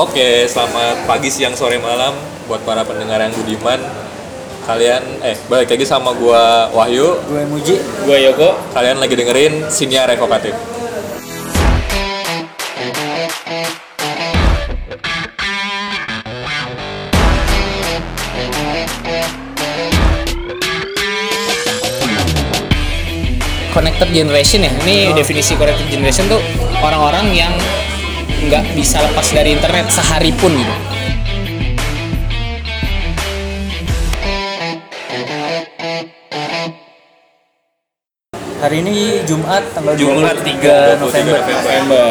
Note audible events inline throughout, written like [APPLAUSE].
Oke, selamat pagi, siang, sore, malam buat para pendengar yang budiman. Kalian eh balik lagi sama gua Wahyu. Gue Muji. Gue Yogo. Kalian lagi dengerin Sinyar Revokatif. Connected generation ya. Ini definisi connected generation tuh orang-orang yang nggak bisa lepas dari internet sehari pun gitu. Hari ini Jumat tanggal Jumat 23 23 November. November.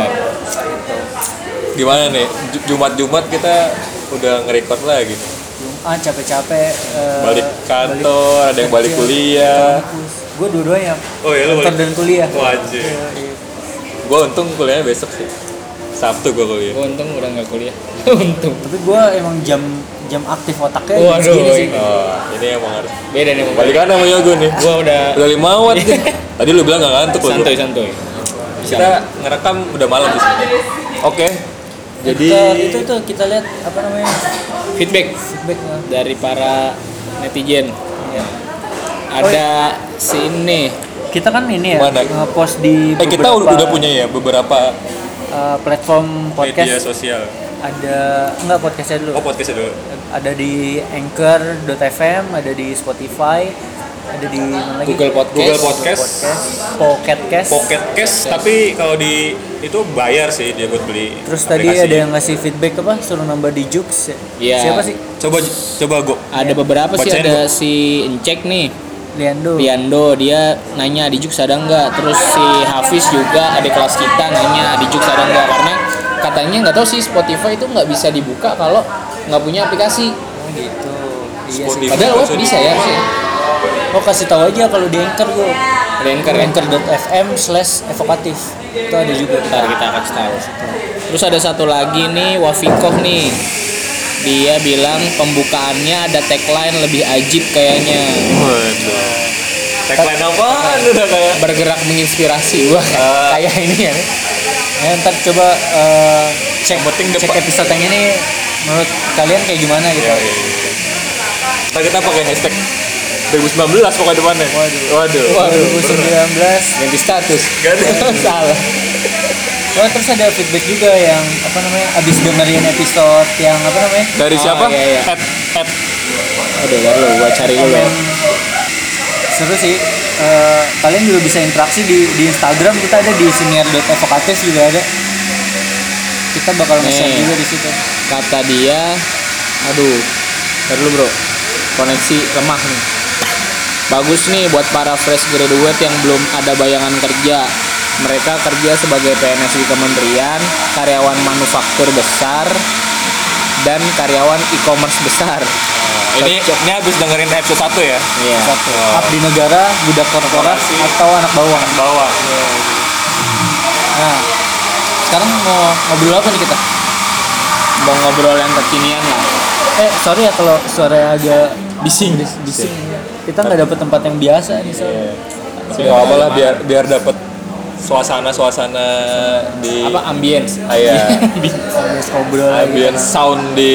Gimana nih? Ju- Jumat-Jumat kita udah nge-record lagi. Jumat capek-capek eh, Balik kantor, ada yang balik kuliah. Gue dua-duanya. Oh iya, lu Kantor balik- dan kuliah. Wajib. Gua untung kuliahnya besok sih. Sabtu gua kuliah. Gue untung udah nggak kuliah. [LAUGHS] untung. Tapi gue emang jam jam aktif otaknya Waduh, segini sih. Oh, ini emang harus Beda nih mau balikan sama Yogo nih. Gue udah Udah lima watt nih. [LAUGHS] Tadi lu bilang gak ngantuk lu. santuy santuy. Kita ngerekam udah malam di sini. Oke. Jadi Kita- itu tuh kita lihat apa namanya Feedback feedback eh, dari para netizen. ya. Ada si ini. Kita kan ini ya Mana? nge-post di eh kita udah punya ya beberapa eh, platform media podcast. sosial. Ada enggak podcastnya dulu. Oh podcastnya dulu. ada di Anchor.fm, ada di Spotify, ada di mana lagi? Google Podcast. Google Podcast, Pocket Cast. Pocket Cast, tapi kalau di itu bayar sih dia buat beli. Terus tadi aplikasi. ada yang ngasih feedback apa? Suruh nambah di Jux. Iya. Siapa sih? coba coba gua Ada beberapa sih Bacain, ada si Encek nih. Liando. Piando dia nanya di Jux ada nggak terus si Hafiz juga adik kelas kita nanya di Jux ada nggak karena katanya nggak tahu sih Spotify itu nggak bisa dibuka kalau nggak punya aplikasi Oh gitu. Iya sih. Padahal web maksudnya. bisa ya harusnya Oh kasih tahu aja kalau di Anchor gue. ada Anchor ya Anchor.fm slash evokatif. Itu ada juga. ntar kita kasih tahu terus ada satu lagi nih Wafikoh nih dia bilang pembukaannya ada tagline lebih ajib kayaknya Waduh. Tagline udah kayak bergerak menginspirasi wah Ah. kayak ini ya Ya, ntar coba eh, cek penting cek episode yang ini menurut kalian kayak gimana gitu. Iya, iya. Ntar kita pakai hashtag 2019 pokoknya depannya. Waduh. Waduh. Waduh. 2019 ganti status ada. [LAUGHS] salah Oh terus ada feedback juga yang apa namanya abis dengerin episode yang apa namanya Dari Oh, siapa? iya, iya. At, at Aduh, baru gua cari dulu. komen seru sih Eh, kalian juga bisa interaksi di di Instagram kita ada di senior.evokatif juga ada kita bakal nge-share Nih. juga di situ Kata dia, aduh, ntar dulu bro, koneksi lemah nih. Bagus nih buat para fresh graduate yang belum ada bayangan kerja. Mereka kerja sebagai PNS di kementerian, karyawan manufaktur besar, dan karyawan e-commerce besar. ini ini habis dengerin episode 1 ya. Iya. satu abdi negara budak korporat Korporasi. atau anak bawang Bawah. nah sekarang mau ngobrol apa nih kita Mau ngobrol yang kekinian lah. eh sorry ya kalau suara agak Bising. bising kita nggak dapet tempat yang biasa nih Iya. soalnya Tapi nggak apa lah biar biar dapat suasana-suasana di Apa ambience? Iya. [LAUGHS] Habis ngobrol lagi. ambience sound di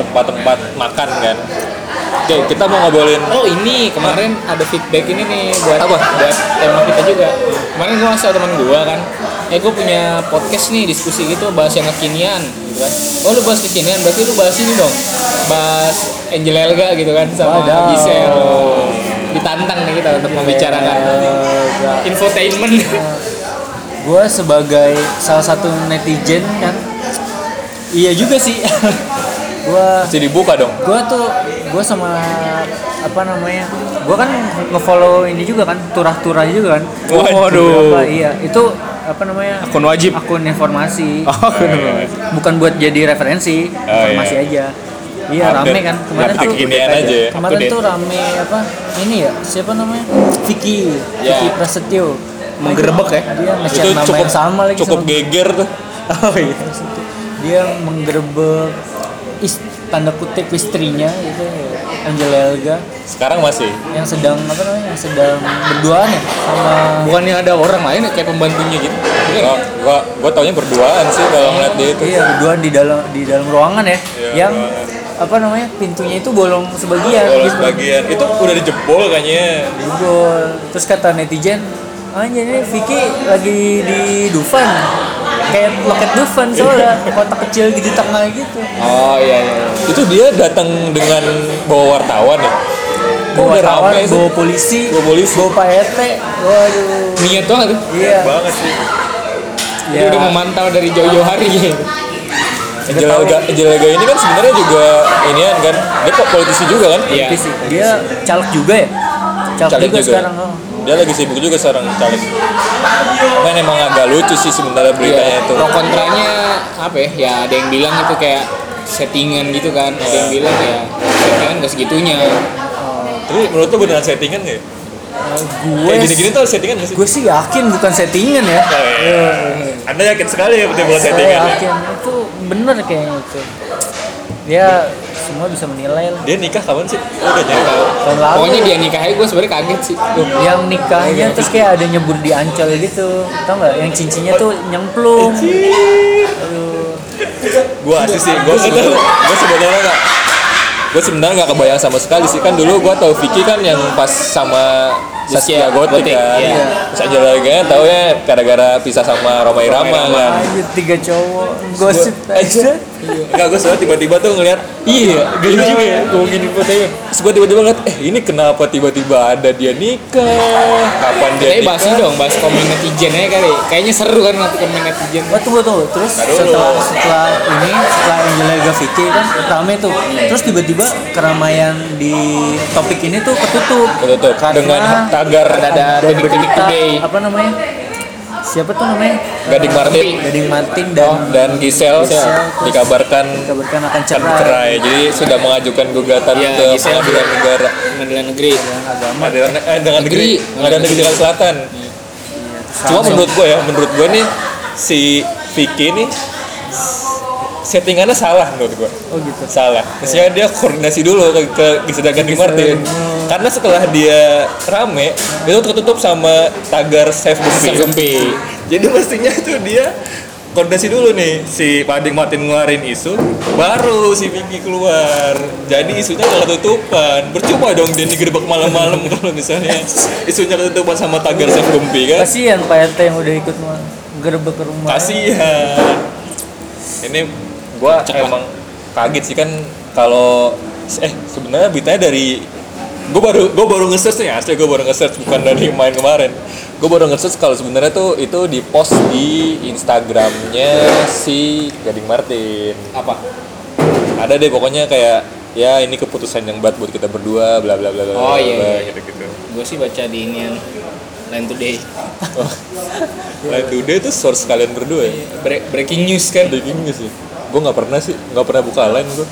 tempat-tempat makan kan. Oke, kita mau ngobrolin Oh ini kemarin ada feedback ini nih buat Apa? buat tema kita juga. Kemarin gue ngasih teman gue kan, eh gue punya podcast nih diskusi gitu bahas yang kekinian gitu kan. Oh lu bahas kekinian berarti lu bahas ini dong, bahas Angel Elga gitu kan sama Wadaw. Ditantang nih kita untuk membicarakan Eh, infotainment. gue sebagai salah satu netizen kan. Iya juga sih. Gue masih dibuka dong. gue tuh gue sama apa namanya gue kan ngefollow ini juga kan turah-turah juga kan. Waduh. Beberapa, iya. Itu apa namanya Akun wajib. akun informasi. Oh, bukan buat jadi referensi informasi aja iya rame kan. Kemarin tuh kekinian aja ya, kemarin tuh rame apa ini ya siapa namanya? Vicky Ya. Vicky Prasetyo. Menggerebek ya? dia Itu nama cukup yang sama lagi cukup sama geger tuh. [LAUGHS] oh iya. Dia menggerebek is- tanda kutip istrinya itu Angela Elga sekarang masih? Yang sedang apa namanya yang sedang berduaan ya? Sama bukannya ada orang lain ya, kayak pembantunya gitu. Gua gua gua taunya berduaan sih kalau ngeliat dia itu. Iya berduaan di dalam di dalam ruangan ya. Iya, yang apa namanya pintunya itu bolong sebagian kalau gitu. sebagian. Itu udah dijebol kayaknya. Jebol. terus kata netizen anjir ini Vicky lagi di Dufan kayak loket Dufan soalnya [LAUGHS] kotak kecil di tengah gitu oh iya iya iya. itu dia datang dengan bawa wartawan ya bawa sih? bawa polisi Bawa polisi. bawa Pak RT waduh niat banget tuh iya banget sih dia Ya. udah memantau dari jauh-jauh hari [LAUGHS] Angela Elga ini kan sebenarnya juga inian kan dia kok politisi juga kan Iya. Dia caleg juga ya caleg, Caleg juga, juga. sekarang oh. Dia lagi sibuk juga sekarang caleg Cuman emang agak lucu sih sebenarnya beritanya Iya. itu pro kontranya apa ya ya ada yang bilang itu kayak settingan gitu kan ada yang bilang ya settingan gak segitunya tapi menurut lu beneran settingan nggak ya? gue kayak gini-gini tuh settingan nggak sih? gue sih yakin bukan settingan ya Oh, iya. Anda yakin sekali ya betul saya settingan ya? yakin itu bener kayaknya itu dia semua bisa menilai lah. Dia nikah kapan sih? Oh, udah nyata. tahun lalu. Pokoknya dia nikahnya gue sebenarnya kaget sih. Tuh. yang nikahnya terus kayak ada nyebur di ancol gitu. Tau nggak? Yang cincinnya tuh nyemplung. Aduh. Gua asli sih, gua sebetulnya, gua sebetulnya nggak gue sebenarnya nggak kebayang sama sekali sih. Kan dulu gue tau Vicky kan yang pas sama Saskia Gotik Gotik, kan? iya. terus aja lagi tau ya gara-gara pisah sama Roma Irama kan? Anjir, tiga cowok. Gosip aja. Enggak, gue soalnya tiba-tiba tuh ngeliat Iya, geli juga ya Gue gini fotonya Terus gue tiba-tiba ngeliat Eh ini kenapa tiba-tiba ada dia nikah? Kapan dia nikah? bahas dong, bahas komen netizen aja kali. Kayaknya seru kan nanti komen netizen. Oh tunggu tunggu. Terus setelah setelah ini setelah Angela Gaviti kan rame tuh. Terus tiba-tiba keramaian di topik ini tuh ketutup. Ketutup. karena Dengan tagar ada ada titik-titik today. apa namanya siapa tuh namanya Gading Martin Gading Martin dan dan Giselle Giselle. dikabarkan dikabarkan akan akan cerai cerai Jadi sudah mengajukan gugatan Iya, ke Giselle. pengadilan negara Pengadilan negeri. Pengadilan eh, dengan negeri Negeri. Pengadilan negeri Jakarta Selatan Cuma menurut gue ya Menurut gue nih Si Vicky nih settingannya salah menurut gue oh gitu. Salah. Maksudnya dia koordinasi dulu ke, ke Gisela Gading Martin. Karena setelah dia rame itu tertutup sama tagar Save Gempi Save Gempi. jadi mestinya itu dia koordinasi dulu nih. Si Pading Martin ngeluarin isu baru si Vicky keluar. Jadi isunya udah ketutupan. Percuma dong dia digerebek malam-malam [LAUGHS] kalau misalnya isunya ketutupan sama tagar Save Gempi kan? Kasihan Pak RT yang udah ikut mau gerbek ke rumah. Kasihan. Ini gua emang kaget sih kan kalau eh sebenarnya beritanya dari gua baru gua baru nge-search nih asli gua baru nge-search bukan dari main kemarin gua baru nge-search kalau sebenarnya tuh itu di post di Instagramnya si Gading Martin Apa? ada deh pokoknya kayak ya ini keputusan yang berat buat kita berdua bla bla bla bla Oh, iya, bla, iya. gitu gitu Gue sih baca di ini yang Line Today. Line Today itu source kalian berdua ya Bre- breaking news kan. breaking news sih gue nggak pernah sih nggak pernah buka line gue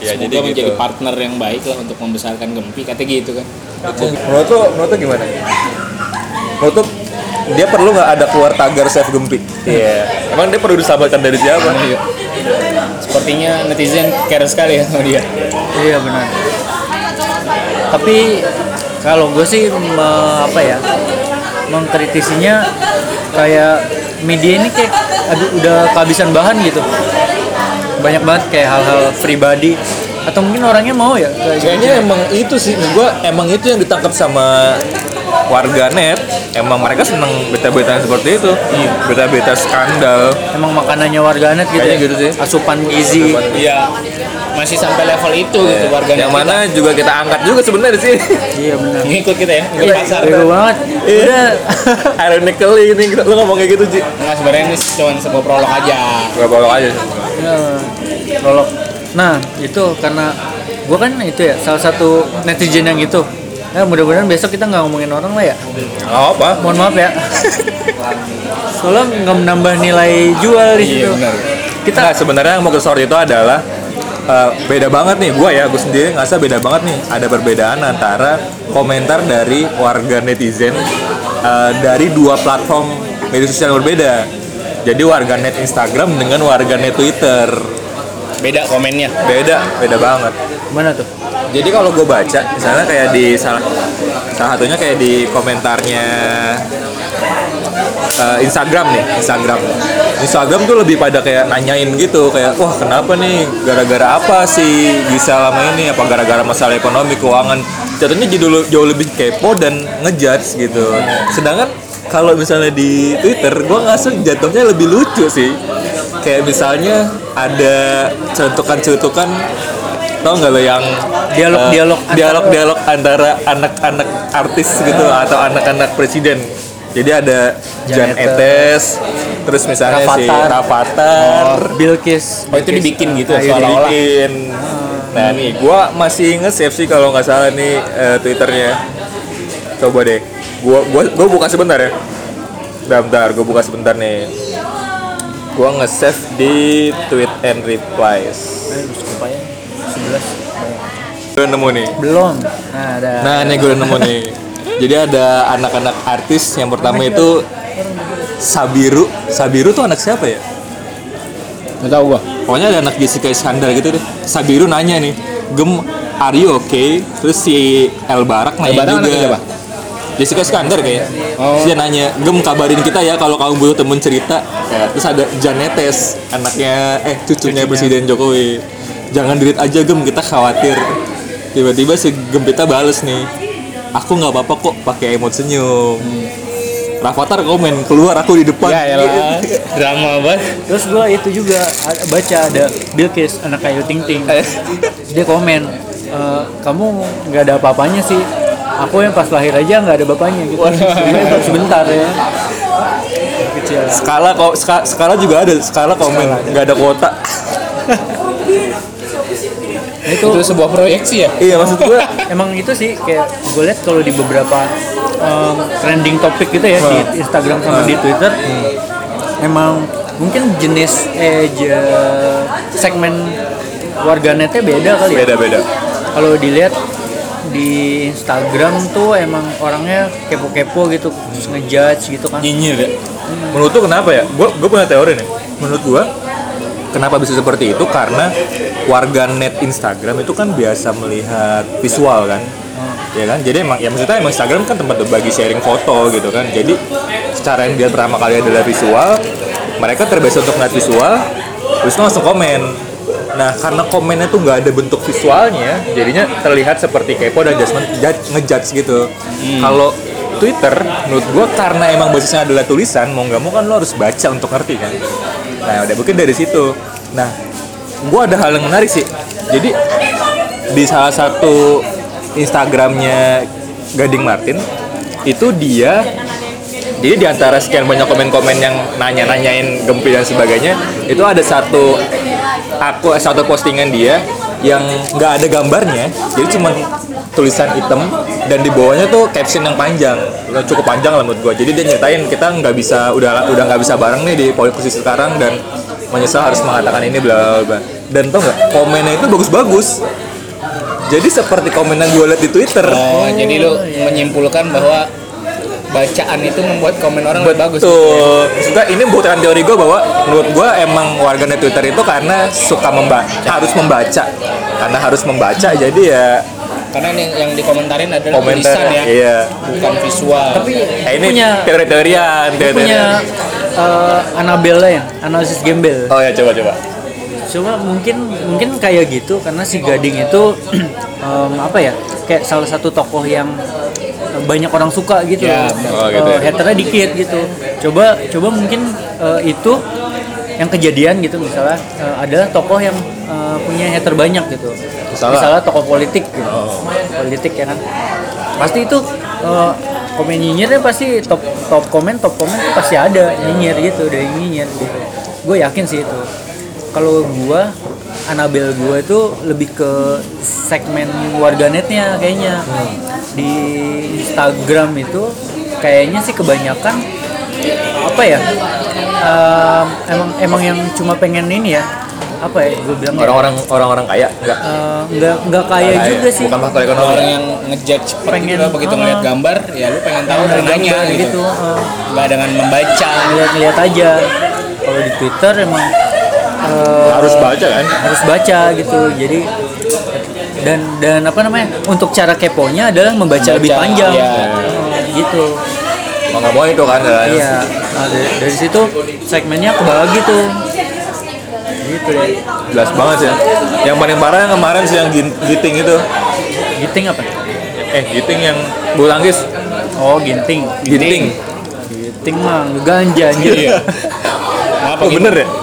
ya Semoga jadi gitu menjadi partner yang baik lah untuk membesarkan Gempi. Katanya gitu kan. menurut lo menurut lo gimana menurut lo dia perlu nggak ada keluar tagar save gempi iya emang dia perlu diselamatkan dari siapa Sepertinya netizen care sekali ya sama dia. Iya benar. Tapi kalau gue sih me- apa ya mengkritisinya kayak media ini kayak aduh, udah kehabisan bahan gitu. Banyak banget kayak hal-hal pribadi. Atau mungkin orangnya mau ya? Kayak kayaknya emang itu sih. Gue emang itu yang ditangkap sama warga net emang mereka seneng berita-berita seperti itu. Berita-berita skandal. Emang makanannya warganet gitu, Kayaknya ya. gitu sih. asupan gizi. Iya. Masih sampai level itu gitu warga yang mana juga kita angkat juga sebenarnya di sini iya benar. Ngikut kita ya, ngikut pasar. Bego banget. Udah. [LAUGHS] Ironically ini lu ngomong kayak gitu Ji. Nah sebenarnya ini cuma sebuah prolog aja. gak bolong aja Ya, prolog. Nah, itu karena gue kan itu ya salah satu netizen yang itu. Nah, mudah-mudahan besok kita nggak ngomongin orang lah ya. Gak apa Mohon maaf ya. Soalnya nggak menambah nilai jual di situ. benar. Kita Nah, sebenarnya yang mau ke sorry itu adalah eh, beda banget nih gue ya gue sendiri ngerasa beda banget nih ada perbedaan antara komentar dari warga netizen eh, dari dua platform media sosial yang berbeda jadi warga net Instagram dengan warga net Twitter beda komennya. Beda beda banget. Mana tuh? jadi kalau gue baca misalnya kayak di salah salah satunya kayak di komentarnya eh, Instagram nih Instagram. Instagram tuh lebih pada kayak nanyain gitu kayak wah kenapa nih? Gara-gara apa sih bisa lama ini? Apa gara-gara masalah ekonomi keuangan? Jatuhnya jadi jauh lebih kepo dan ngejudge gitu. Sedangkan kalau misalnya di Twitter gue ngasih jatuhnya lebih lucu sih kayak misalnya ada celutukan-celutukan tau nggak lo yang Dialog-dialog eh, dialog-dialog antara anak-anak artis gitu atau anak-anak presiden jadi ada Jan Jan Etes terus misalnya si Rafathar. Rafathar Bilkis. oh itu dibikin gitu Ayo seolah-olah dibikin. Nah nih, gua masih nge-save sih kalau nggak salah nih eh, twitternya. Coba deh, gua gua gua buka sebentar ya. Bentar, bentar, gua buka sebentar nih. Gua nge-save di tweet and replies. Sebelas. Gue nemu nih. Belum. Nah, ada. Nah, ini gue udah nemu nih. Jadi ada anak-anak artis yang pertama itu Sabiru. Sabiru tuh anak siapa ya? nggak tahu gua Pokoknya ada anak Jessica Iskandar gitu deh. Sabiru nanya nih, Gem, are you okay? Terus si El Barak nanya El Barak juga. Jessica Iskandar kayak. Oh. Dia nanya, Gem kabarin kita ya kalau kamu butuh temen cerita. Ya, terus ada Janetes, anaknya eh cucunya, Presiden Jokowi. Jangan delete aja Gem, kita khawatir. Tiba-tiba si Gempita bales nih. Aku nggak apa-apa kok pakai emot senyum. Rafathar komen keluar aku di depan. ya elah [LAUGHS] drama banget Terus gua itu juga baca ada Bilkis anak Ayu Ting Ting. Eh, Dia komen, "Eh, kamu nggak ada apa-apanya sih. Aku yang pas lahir aja nggak ada bapaknya gitu. [LAUGHS] Sebentar ya. Kecil. skala kok ska- skala juga ada skala komen nggak ada kuota. [LAUGHS] Itu itu sebuah proyeksi ya? Iya maksud gue [LAUGHS] emang itu sih kayak gue lihat kalau di beberapa em, trending topik gitu ya di Instagram sama di Twitter emang mungkin jenis eh je- segmen warganetnya beda kali ya. Beda beda. Kalau dilihat di Instagram tuh emang orangnya kepo-kepo gitu terus ngejudge gitu kan. Nyinyir ya? Menurut tuh kenapa ya? Gue gue punya teori nih. Menurut gue kenapa bisa seperti itu? Karena warga net Instagram itu kan biasa melihat visual kan? Ya kan? Jadi emang ya maksudnya emang Instagram kan tempat berbagi sharing foto gitu kan? Jadi secara yang dia pertama kali adalah visual mereka terbiasa untuk ngeliat visual terus langsung komen nah karena komennya tuh nggak ada bentuk visualnya jadinya terlihat seperti kepo dan judgment judge- ngejudge gitu. Kalau Twitter menurut gua karena emang basisnya adalah tulisan mau nggak mau kan lo harus baca untuk ngerti kan. Nah udah mungkin dari situ. Nah gua ada hal yang menarik sih. Jadi di salah satu Instagramnya Gading Martin itu dia jadi di antara sekian banyak komen-komen yang nanya-nanyain Gempi dan sebagainya itu ada satu aku satu postingan dia yang nggak ada gambarnya. Jadi cuma tulisan hitam dan di bawahnya tuh caption yang panjang. Cukup panjang lah menurut gua. Jadi dia nyeritain kita nggak bisa udah udah nggak bisa bareng nih di posisi sekarang dan menyesal harus mengatakan ini bla bla bla. Dan tau nggak komennya itu bagus-bagus. Jadi seperti komen yang gue liat di Twitter. Oh jadi lu menyimpulkan bahwa bacaan itu membuat komen orang lebih bagus Betul. Maksudnya ini bukan teori gue bahwa menurut gue emang warganet Twitter itu karena suka membaca, harus membaca. Karena harus membaca jadi ya karena yang, yang dikomentarin adalah komentar tulisan ya Iya. bukan visual tapi Eh, ini punya teori-teorian, punya teori-teorian. eh, Annabelle ya analisis gembel Oh ya coba coba. Cuma mungkin mungkin kayak gitu karena si Gading itu [CLEARS THROAT] em, apa ya kayak salah satu tokoh yang banyak orang suka gitu. Ya, Oh, gitu Eh, ya. haternya dikit gitu. Coba coba mungkin eh, itu yang kejadian gitu misalnya eh, adalah tokoh yang eh, punya hater banyak gitu. Misalnya? Misalnya tokoh politik gitu. Oh. Politik ya kan. Pasti itu eh, komen nyinyirnya pasti top top komen top komen tuh pasti ada nyinyir gitu dari nyinyir gitu. Gue yakin sih itu kalau gua Anabel gua itu lebih ke segmen warganetnya kayaknya di Instagram itu kayaknya sih kebanyakan apa ya em, emang emang yang cuma pengen ini ya apa ya gue bilang ya, Orang-orang orang-orang kaya enggak? Eh, nggak nggak kaya juga sih. Bukan faktor ekonomi. orang yang ngejudge Pengen, gitu begitu ah. ngeliat gambar ya lu pengen tahu dan nanya gambar gitu, gitu eh. nggak dengan membaca. Ngeliat-ngeliat aja. Kalau di Twitter emang eh, Harus baca kan? harus baca gitu. Jadi dan dan apa namanya untuk cara keponya adalah membaca, lebih Membaca, panjang. iya. Oh, gitu. Mau nggak mau itu kan kan? Iya nah, dari, dari situ segmennya kebagi tuh. Gitu deh. Jelas banget sih. Ya. yang paling parah yang kemarin sih yang giting itu. Giting apa? Eh giting yang bulu tangkis. Oh ginting. Giting giting mah ganja anjir. Iya. [LAUGHS] Apa oh bener ya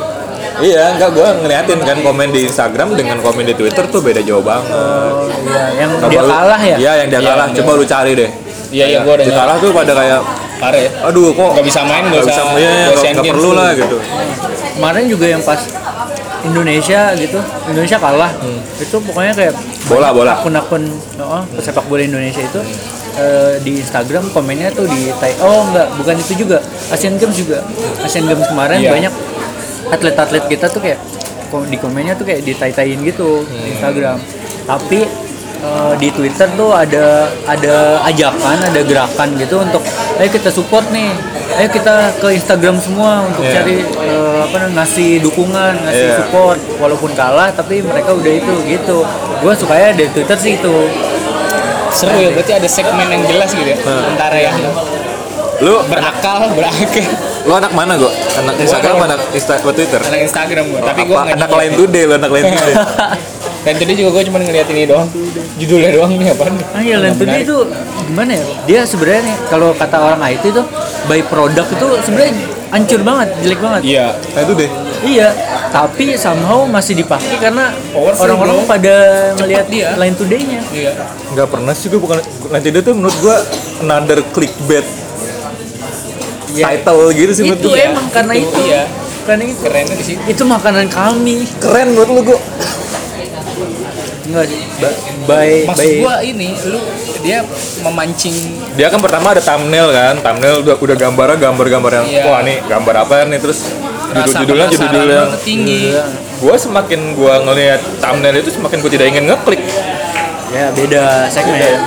iya enggak gue ngeliatin kan komen di Instagram dengan komen di Twitter tuh beda jauh banget. Oh, iya yang Coba dia lu- kalah ya? iya yang dia Iya, kalah. yang coba lu cari deh. Iya, iya, gua ada Di kalah tuh pada kayak Parah ya. aduh kok Nggak bisa main, nggak usah- iya, nggak nggak perlu Games lah gitu. Kemarin juga yang pas Indonesia gitu Indonesia kalah. Itu pokoknya kayak Bola, bola. akun-akun oh, pesepak bola Indonesia itu eh, di Instagram komennya tuh di oh enggak bukan itu juga. Asian Games juga. Asian Games kemarin Iya. banyak atlet-atlet kita tuh kayak di komennya tuh kayak ditai-taiin gitu di Instagram tapi eh, di Twitter tuh ada ada ajakan ada gerakan gitu untuk ayo kita support nih ayo kita ke Instagram semua untuk Iya. cari eh, apa namanya, ngasih dukungan ngasih Iya. support walaupun kalah tapi mereka udah itu gitu gue sukanya dari Twitter sih itu Seru ya, berarti ada segmen yang jelas gitu ya. Antara yang lu berakal, berakal. Lu anak mana gua anak Instagram Gua- anak Insta apa Twitter Anak Instagram gue, tapi gue apa anak lain today lu anak lain [LAUGHS] today Dan tadi juga gue cuma ngeliat ini doang. Judulnya doang nih apaan nih. Ah iya Land Today itu gimana ya? Dia sebenarnya nih, kalau kata orang IT itu by product itu sebenarnya hancur banget, jelek banget. Iya. nah itu deh Iya, tapi somehow masih dipakai karena orang-orang pada melihat dia. Line Today-nya. Iya. nggak pernah sih gua bukan nanti dia tuh menurut gua another clickbait Ya, title gitu sih menurut itu gua emang karena Itu, itu. iya. Karena itu. Kerennya di situ. Itu makanan kami. keren menurut lu gua Enggak sih. Ba- By Maksud by gue ini, lu dia memancing dia kan pertama ada thumbnail kan thumbnail udah udah gambarnya gambar-gambar yang Iya. wah nih gambar apa nih terus judul rasa judulnya judul yang tinggi. Iya. gua semakin gua ngelihat thumbnail itu semakin gua tidak ingin ngeklik ya beda segmen.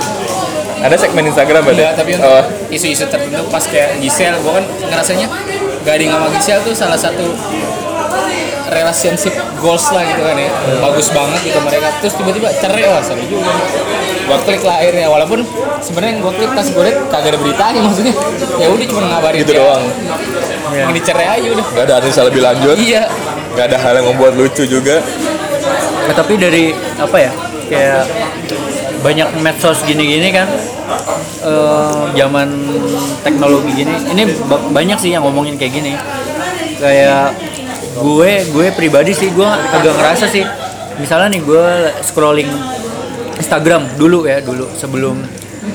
Ada segmen Instagram berarti Enggak, tapi untuk Oh, isu-isu tertentu pas kayak Giselle, gue kan ngerasanya Gading sama Giselle tuh salah satu relationship goals lah gitu kan ya. Bagus banget gitu mereka. Terus tiba-tiba cerai wah seru juga. Gue klik lah akhirnya walaupun sebenarnya gue klik pas gue liat kagak ada beritanya maksudnya. Ya udah cuma ngabarin gitu dia. doang. Iya. ini cerai aja udah. Nggak ada analisa lebih lanjut. Iya. Nggak ada hal yang membuat lucu juga. Nah, tapi dari apa ya? Kayak banyak medsos gini-gini kan. Eh, zaman teknologi gini. Ini ba- banyak sih yang ngomongin kayak gini. Kayak gue gue pribadi sih gue agak ngerasa sih. Misalnya nih gue scrolling Instagram dulu ya dulu. Sebelum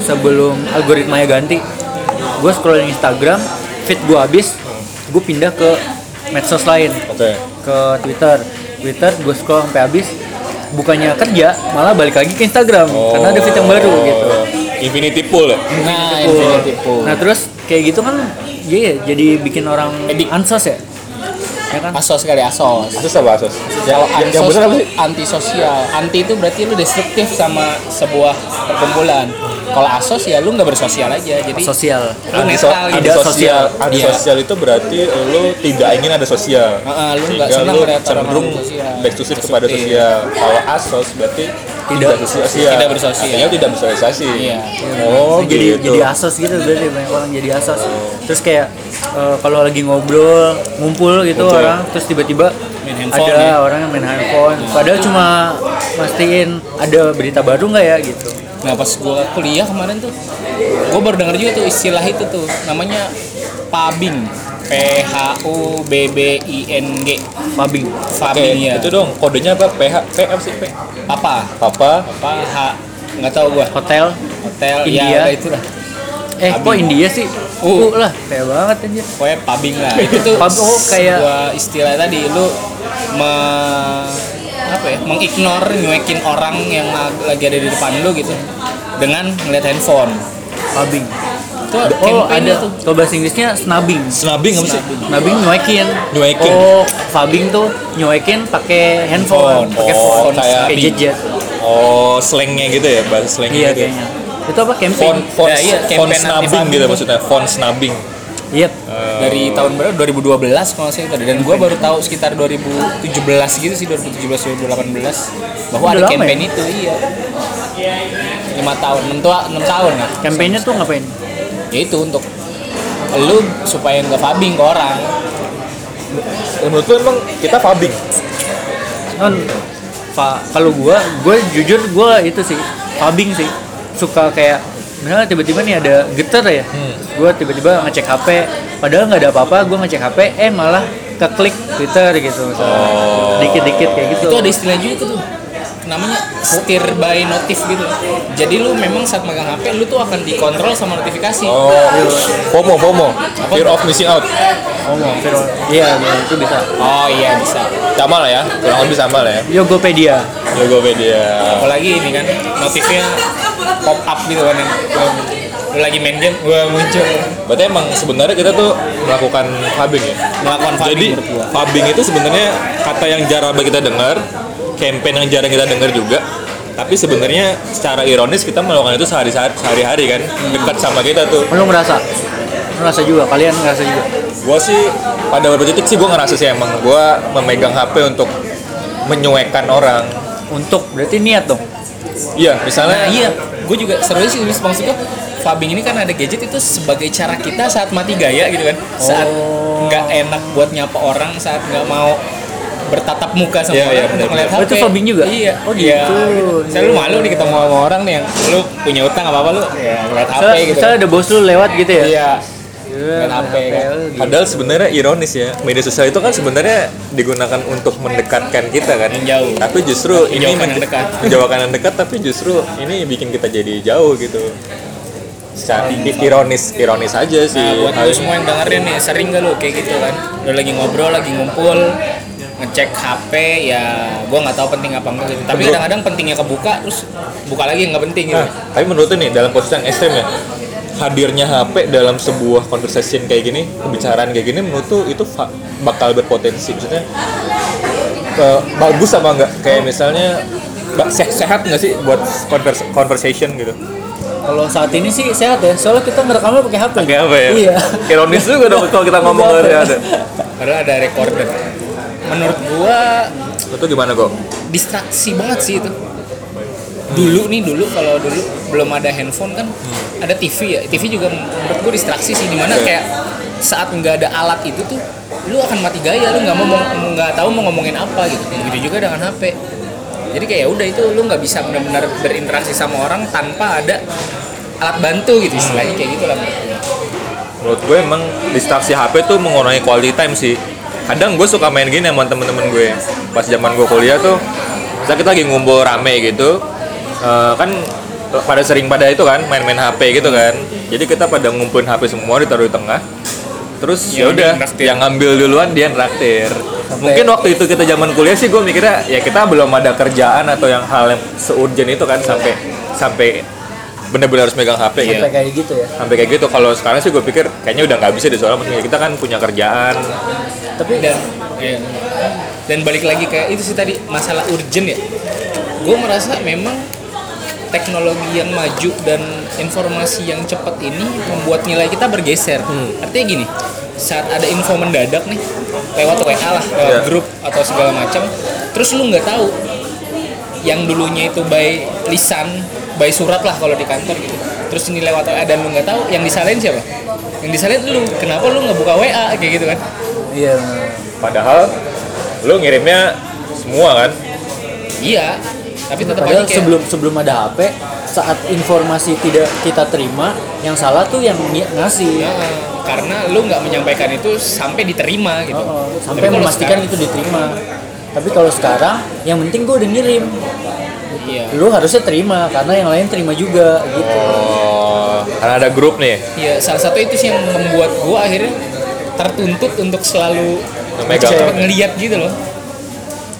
sebelum algoritmanya ganti. Gue scrolling Instagram feed gue habis gue pindah ke medsos lain. Oke. Ke Twitter. Twitter gue scroll sampai habis, bukannya kerja, malah balik lagi ke Instagram karena ada feed yang baru gitu. Oh. Infinity Pool ya nah Tuh. Infinity Pool Nah terus kayak gitu kan, iya jadi bikin orang Edik. ansos ya, ya kan? asos kali asos Asus apa Asus? Kalau yang, yang ansos bener apa sih? anti sosial. Anti itu berarti lu destruktif sama sebuah perkumpulan. Kalau asos ya lu nggak bersosial aja. Jadi Sosial. lu netral antisosial. sosial. Antisosial itu berarti lu tidak ingin ada sosial. Heeh, lu nggak Sehingga senang lu cenderung sosial. eksklusif kepada Destruktif. sosial. Kalau asos berarti tidak bersosial. Tidak bersosial. Artinya tidak bersosialisasi. Iya. Oh, jadi gitu. jadi asos gitu berarti banyak orang jadi asos. Terus kayak eh, kalau lagi ngobrol, ngumpul gitu Ngumpul. orang, terus tiba-tiba Main handphone, ada ya. orang yang main handphone. Padahal cuma mastiin ada berita baru nggak ya gitu. Nah pas gua kuliah kemarin tuh, gua baru denger juga tuh istilah itu tuh, namanya pabing. P H U B B I N G. Pabing. Pabing ya. itu dong kodenya apa? PH, P apa sih P? Apa? Apa? Apa H? Nggak tahu gua. Hotel. Hotel India. ya itu lah. Eh, kok Pabing. India sih? Uh. Uh, lah, kayak banget anjir. pokoknya pabing lah [LAUGHS] itu tuh oh, kayak- istilah tadi lu me, apa ya mengignore nyuekin orang yang lag- lagi ada di depan lu gitu dengan ngeliat handphone Pabing. itu Oh, ada. tuh Kalau bahasa Inggrisnya snubbing. Snubbing apa sih? Snubbing nyuekin. Nyuekin. Oh, fabbing tuh nyuekin pakai handphone, pakai Oh, phone, kayak pakai jet-jet. Oh, slangnya gitu ya, bahasa slangnya Iya gitu. ya. kayaknya. Itu apa campaign? Font, font, Ya, iya, font snubbing gitu maksudnya, font snubbing. Iya. dari tahun berapa? 2012 kalau saya tadi. Dan gue baru tahu sekitar 2017 gitu sih 2017 2018 bahwa Udah ada campaign itu iya. Lima tahun enam tua enam tahun lah. Kampanye tuh ngapain? ya itu untuk lu supaya nggak fabing ke orang. Menurut lu emang kita fabing Kan fa- kalau gua, gua jujur gua itu sih fabing sih. Suka kayak misalnya tiba-tiba nih ada getar ya. Hmm. Gua tiba-tiba ngecek HP, padahal nggak ada apa-apa, gua ngecek HP, eh malah keklik Twitter gitu. misalnya. Oh. Dikit-dikit kayak gitu. itu ada istilah juga tuh namanya steer by notif gitu. Jadi lu memang saat megang HP lu tuh akan dikontrol sama notifikasi. Oh FOMO FOMO. Fear of missing out. Ngomong viral. Iya, iya, itu bisa. oh iya bisa. Sama lah ya. Kurang lebih sama lah ya. Yogopedia. Tokopedia apalagi ini kan notifnya pop up gitu kan yang lu lagi main game gua muncul. Berarti emang sebenarnya kita tuh melakukan fabing ya? Melakukan fabing Jadi fabing itu sebenarnya kata yang jarang banget kita dengar, campaign yang jarang kita dengar juga. Tapi sebenarnya secara ironis kita melakukan itu sehari-hari sehari-hari kan, dekat sama kita tuh. Lu ngerasa? Lu ngerasa juga, kalian ngerasa juga. Gua sih pada beberapa titik sih gua ngerasa sih emang gua memegang HP untuk menyuekan orang. Untuk berarti niat dong. Iya, Nah misalnya iya, gue juga seru sih maksud gue Fabing ini kan ada gadget itu sebagai cara kita saat mati gaya gitu kan Saat Oh. nggak enak buat nyapa orang, saat nggak mau bertatap muka sama Iya, orang untuk benar. Oh, HP itu Fabing juga? Iya Oh, iya. gitu. Misalnya lu malu nih ketemu sama orang nih yang lu punya utang apa-apa lu ya ngeliat HP gitu misalnya ada bos lu lewat gitu ya. Iya Iya, Main HP kan. gitu. padahal sebenarnya ironis ya. Media sosial itu kan sebenarnya digunakan untuk mendekatkan kita kan. Yang jauh. Tapi justru ini Menjauhkan yang menj- dekat. menjauhkan yang dekat tapi justru ini bikin kita jadi jauh gitu. Secara ironis ironis aja sih. Nah buat lu semua yang dengerin nih sering gak lu kayak gitu kan Lu lagi ngobrol, lagi ngumpul ngecek HP ya gua nggak tahu penting apa enggak gitu tapi kadang-kadang pentingnya kebuka terus buka lagi nggak penting gitu Nah, tapi menurut nih dalam posisi yang ekstrem ya, hadirnya HP dalam sebuah conversation kayak gini, pembicaraan kayak gini menurut tuh itu bakal berpotensi maksudnya ke- bagus apa enggak? Kayak misalnya se- sehat nggak sih buat convers- conversation gitu? Kalau saat ini sih sehat ya, soalnya kita ngerekamnya pakai HP. Kayak apa ya? Iya. Ironis juga dong kalau kita ngomong dari ada. padahal ada recorder menurut gua Itu gimana kok? distraksi banget sih itu dulu nih dulu kalau dulu belum ada handphone kan ada TV ya TV juga menurut gua distraksi sih di mana Oke. kayak saat nggak ada alat itu tuh lu akan mati gaya lu nggak mau nggak tahu mau ngomongin apa gitu begitu juga dengan HP jadi kayak ya udah itu lu nggak bisa benar-benar berinteraksi sama orang tanpa ada alat bantu gitu istilahnya kayak gitu lah. Menurut gue emang distraksi HP tuh mengurangi quality time sih. Kadang gue suka main gini sama temen-temen gue. Pas zaman gue kuliah tuh, kita kita lagi ngumpul rame gitu, eh, kan pada sering pada itu kan main-main HP gitu kan. Jadi kita pada ngumpulin HP semua ditaruh di tengah. Terus ya Yang udah, yang ngambil duluan dia traktir. Mungkin waktu itu kita zaman kuliah sih gue mikirnya ya kita belum ada kerjaan atau yang hal yang seurgent itu kan sampai sampai bener-bener harus megang HP gitu Sampai kayak gitu ya. sampai kayak gitu kalau sekarang sih gue pikir kayaknya udah nggak bisa deh soalnya maksudnya kita kan punya kerjaan Tapi dan iya. dan balik lagi ke itu sih tadi masalah urgent ya gue merasa memang teknologi yang maju dan informasi yang cepat ini membuat nilai kita bergeser artinya gini saat ada info mendadak nih lewat WA lah lewat Iya. grup atau segala macam terus lu nggak tahu yang dulunya itu by lisan by surat lah kalau di kantor gitu terus ini lewat WA dan lu nggak tahu yang disalahin siapa yang disalahin lu kenapa lu nggak buka WA kayak gitu kan iya. padahal lu ngirimnya semua kan Iya, tapi tetap Padahal aja kayak sebelum sebelum ada HP, saat informasi tidak kita terima, yang salah tuh yang ng- ngasih. Ya, karena lu nggak menyampaikan itu sampai diterima gitu. Oh, oh, sampai memastikan sekarang- itu diterima. Tapi kalau sekarang, yang penting gue udah ngirim. Iya. Lu harusnya terima karena yang lain terima juga gitu. oh karena ada grup nih Iya, salah satu itu sih yang membuat gua akhirnya tertuntut untuk selalu ngeliat gitu loh.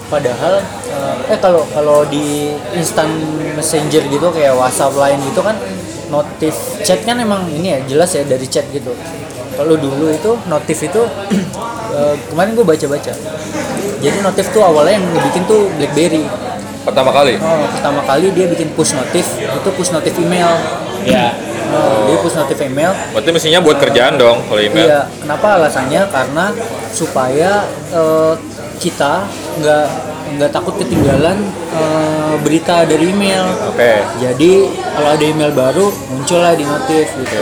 Padahal eh, eh kalau kalau di instant messenger gitu kayak WhatsApp lain gitu kan notif chat kan emang ini ya jelas ya dari chat gitu. Kalau dulu itu notif itu [CLEARS THROAT] eh, kemarin gue baca-baca. Jadi notif tuh awalnya yang bikin tuh BlackBerry. Pertama kali Oh, pertama kali dia bikin push notif itu push notif email. Ya. Nah, dia push notif email Berarti mestinya buat kerjaan dong kalau email. Iya, kenapa alasannya? Karena supaya eh, kita nggak nggak takut ketinggalan eh, berita dari email. Oke. Jadi kalau ada email baru muncullah di notif gitu.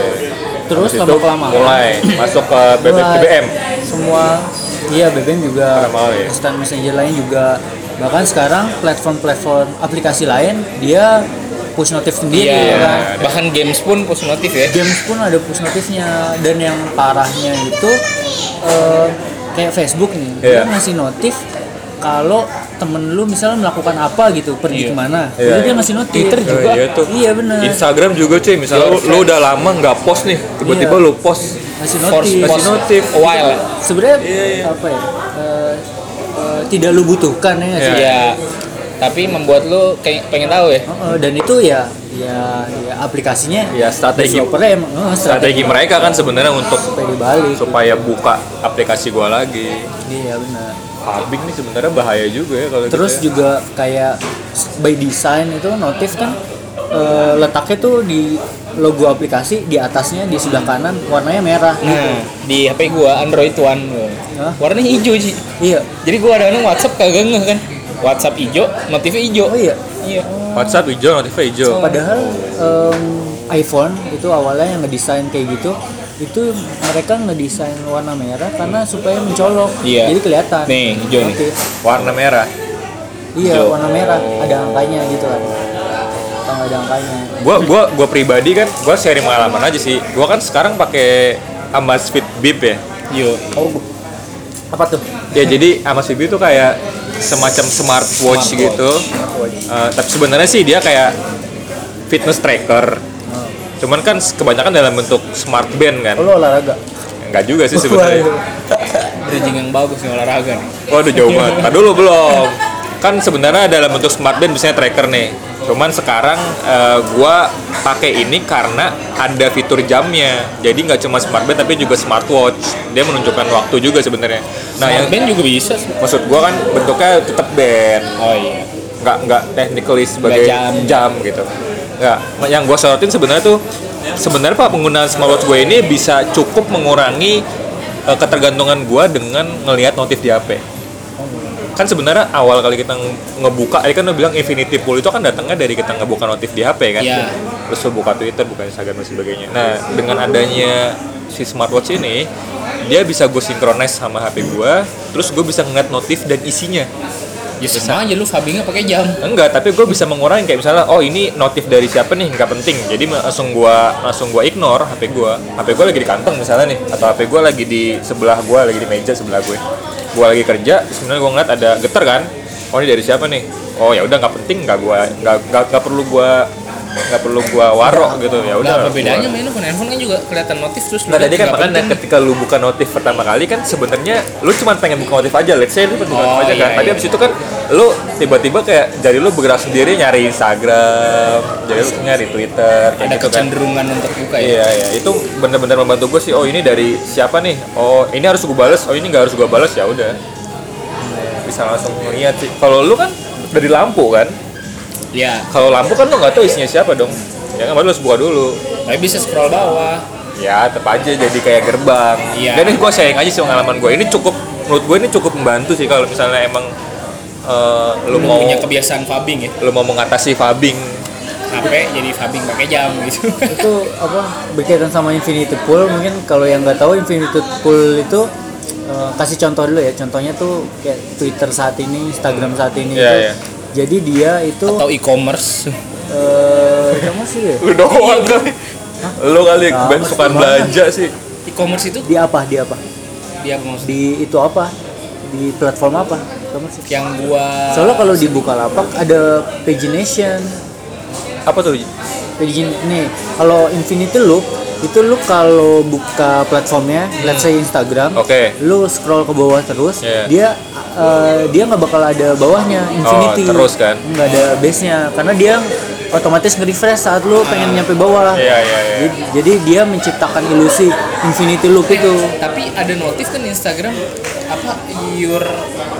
Terus Habis lama kelamaan mulai masuk ke BBM. semua iya BBM juga Lama ya. instant messenger lain juga bahkan sekarang platform-platform aplikasi lain dia push notif sendiri ya kan Bahkan games pun push notif ya. games pun ada push notifnya dan yang parahnya itu eh, kayak Facebook nih dia Iya. ngasih notif kalau temen lu misalnya melakukan apa gitu pergi Iya. ke mana Iya, jadi dia iya. ngasih notif Twitter Oh, juga. iya tuh. iya benar Instagram juga cuy, misalnya lu, lu udah lama nggak post nih, tiba-tiba Iya. lu post ngasih notif Ngasih notif. while. ya. sebenarnya Iya, iya. apa ya eh, tidak lu butuhkan ya Iya. Ya. Tapi membuat lu kayak pengen tahu ya. Heeh, dan itu ya ya, ya aplikasinya Ya, strategi- emang eh, Strategi mereka kan sebenarnya untuk supaya dibalik supaya buka aplikasi gua lagi. iya benar Public nih sebenarnya bahaya juga ya kalau terus gitu ya. juga kayak by design itu notif kan eh, letaknya tuh di logo aplikasi di atasnya di sebelah kanan warnanya merah gitu. Nah, di HP gua Android One Hah? warnanya hijau sih. iya Jadi gua ada WhatsApp kagak ngeh kan. WhatsApp hijau, notifnya hijau. oh iya Iya. WhatsApp hijau, notifnya hijau. padahal em, iPhone itu awalnya yang ngedesain kayak gitu itu mereka ngedesain warna merah karena supaya mencolok Iya. jadi kelihatan Nih, hijau nih. Warna merah. iya Hijau. warna merah ada angkanya gitu kan ada angkanya Gua gua gua pribadi kan, gua sharing pengalaman aja sih. Gua kan sekarang pakai Amazfit Bip ya. Yo. oh apa tuh Ya jadi Amazfit Bip itu kayak semacam smartwatch Smartwatch. gitu. Eh, tapi sebenarnya sih dia kayak fitness tracker. Cuman kan kebanyakan dalam bentuk smart band kan. oh, lu olahraga Enggak juga sih sebenarnya. Bridging yang bagus nih olahraga nih. Waduh jauh banget. Nah, dulu belum. Kan sebenarnya dalam bentuk smart band biasanya tracker nih. Cuman sekarang eh, gua pakai ini karena ada fitur jamnya. Jadi nggak cuma smart band tapi juga smartwatch. Dia menunjukkan waktu juga sebenarnya. Nah, yang band juga bisa. maksud gua kan bentuknya tetap band. Oh iya. nggak nggak technically sebagai Nggak jam. jam. gitu nggak yang gue sorotin sebenarnya tuh sebenarnya pak penggunaan smartwatch gue ini bisa cukup mengurangi eh, ketergantungan gue dengan ngelihat notif di HP kan sebenarnya awal kali kita nge- ngebuka ini kan lo bilang infinity pool itu kan datangnya dari kita ngebuka notif di HP kan Iya. terus lo buka Twitter buka Instagram dan sebagainya nah dengan adanya si smartwatch ini dia bisa gue synchronize sama HP gue terus gue bisa ngeliat notif dan isinya Ya sama aja lu Fabi nggak pakai jam. Enggak, tapi gue bisa mengurangi kayak misalnya, oh ini notif dari siapa nih, nggak penting. Jadi langsung gua langsung gua ignore HP gua. HP gua lagi di kantong misalnya nih, atau HP gua lagi di sebelah gua, lagi di meja sebelah gue. Gua lagi kerja, sebenarnya gua ngeliat ada getar kan. Oh ini dari siapa nih? Oh ya udah nggak penting, nggak gua nggak nggak perlu gua nggak perlu gua warok gitu ya Udah apa bedanya main handphone handphone kan juga kelihatan notif terus Nah tadi kan makanya ketika lu buka notif pertama kali kan sebenarnya lu cuma pengen buka notif aja, let's say lu buka Oh, notif aja kan. iya, Tapi iya. abis itu kan lu tiba-tiba kayak jari lu bergerak sendiri nyari Instagram, jadi lu nyari Twitter, kayak ada gitu kan. kecenderungan untuk buka ya. Iya iya itu bener-bener membantu gue sih. Oh ini dari siapa nih? Oh ini harus gue balas. Oh ini nggak harus gue balas ya udah. Bisa langsung ngeliat sih. Kalau lu kan dari lampu kan. Iya. Kalau lampu kan lu nggak tahu isinya siapa dong. Ya kan baru harus buka dulu. Tapi bisa scroll bawah. Ya tetap aja jadi kayak gerbang. Iya. Dan ini gue sayang aja sih pengalaman gue. Ini cukup menurut gue ini cukup membantu sih kalau misalnya emang eh, lu Lu mau punya kebiasaan Fabing ya. lu mau mengatasi fabing. HP jadi Fabing pakai jam gitu. itu apa berkaitan sama infinity pool mungkin kalau yang nggak tahu infinity pool itu eh, kasih contoh dulu ya contohnya tuh kayak Twitter saat ini Instagram saat ini Iya, itu. iya. jadi dia itu Atau e-commerce. eh kamu sih ya Lu doang kali. Lu kali Sama ben suka belanja sih. E-commerce itu di apa di apa maksudnya? di itu apa di platform apa sih Yang gua soalnya kalau di Bukalapak ada pagination Apa tuh? Pagin nih kalau Infinity Loop itu lu kalau buka platformnya let's say Instagram Oke. lu scroll ke bawah terus Iya. dia eh, dia nggak bakal ada bawahnya Infinity Oh, terus kan? nggak ada base nya karena dia otomatis nge-refresh saat lu pengen nyampe bawah Iya iya iya. jadi, jadi dia menciptakan ilusi Infinity Loop itu tapi ada notif kan Instagram apa your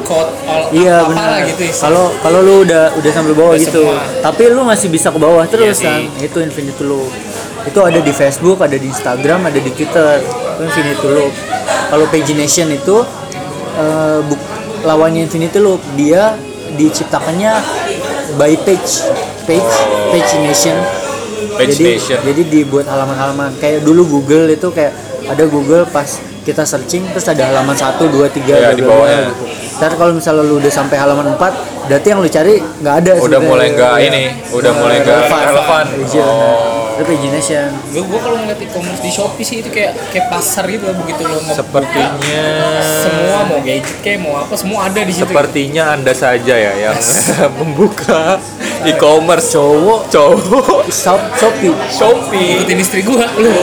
code all Iya apa benar. gitu istilah. Kalau kalau lu udah udah sampai bawah Udah gitu, semua. tapi lu masih bisa ke bawah terus Iya kan. sih. Itu infinity lu. itu ada di Facebook ada di Instagram ada di Twitter itu Infinity Loop kalau Pagination itu eh, buk- lawannya Infinity Loop dia diciptakannya by page page pagination jadi Pagination. jadi dibuat halaman-halaman kayak dulu Google itu kayak ada Google pas kita searching terus ada halaman 1 2 3 Ya, di bawahnya. gitu. Ntar kalau misalnya lu udah sampai halaman 4 berarti yang lu cari nggak ada Udah mulai nggak Iya. ini, udah mulai nggak relevan. Iya, Oh. nah. Itu pagination gue gue kalau ngeliat e-commerce di Shopee sih itu kayak kayak pasar gitu begitu lo ngebuka Sepertinya semua mau gadget kayak mau apa semua ada di situ. Sepertinya anda saja ya yang [LAUGHS] membuka e-commerce. Cowok. Cowok. Shop Shopee. Shopee. Ikutin istri gue lu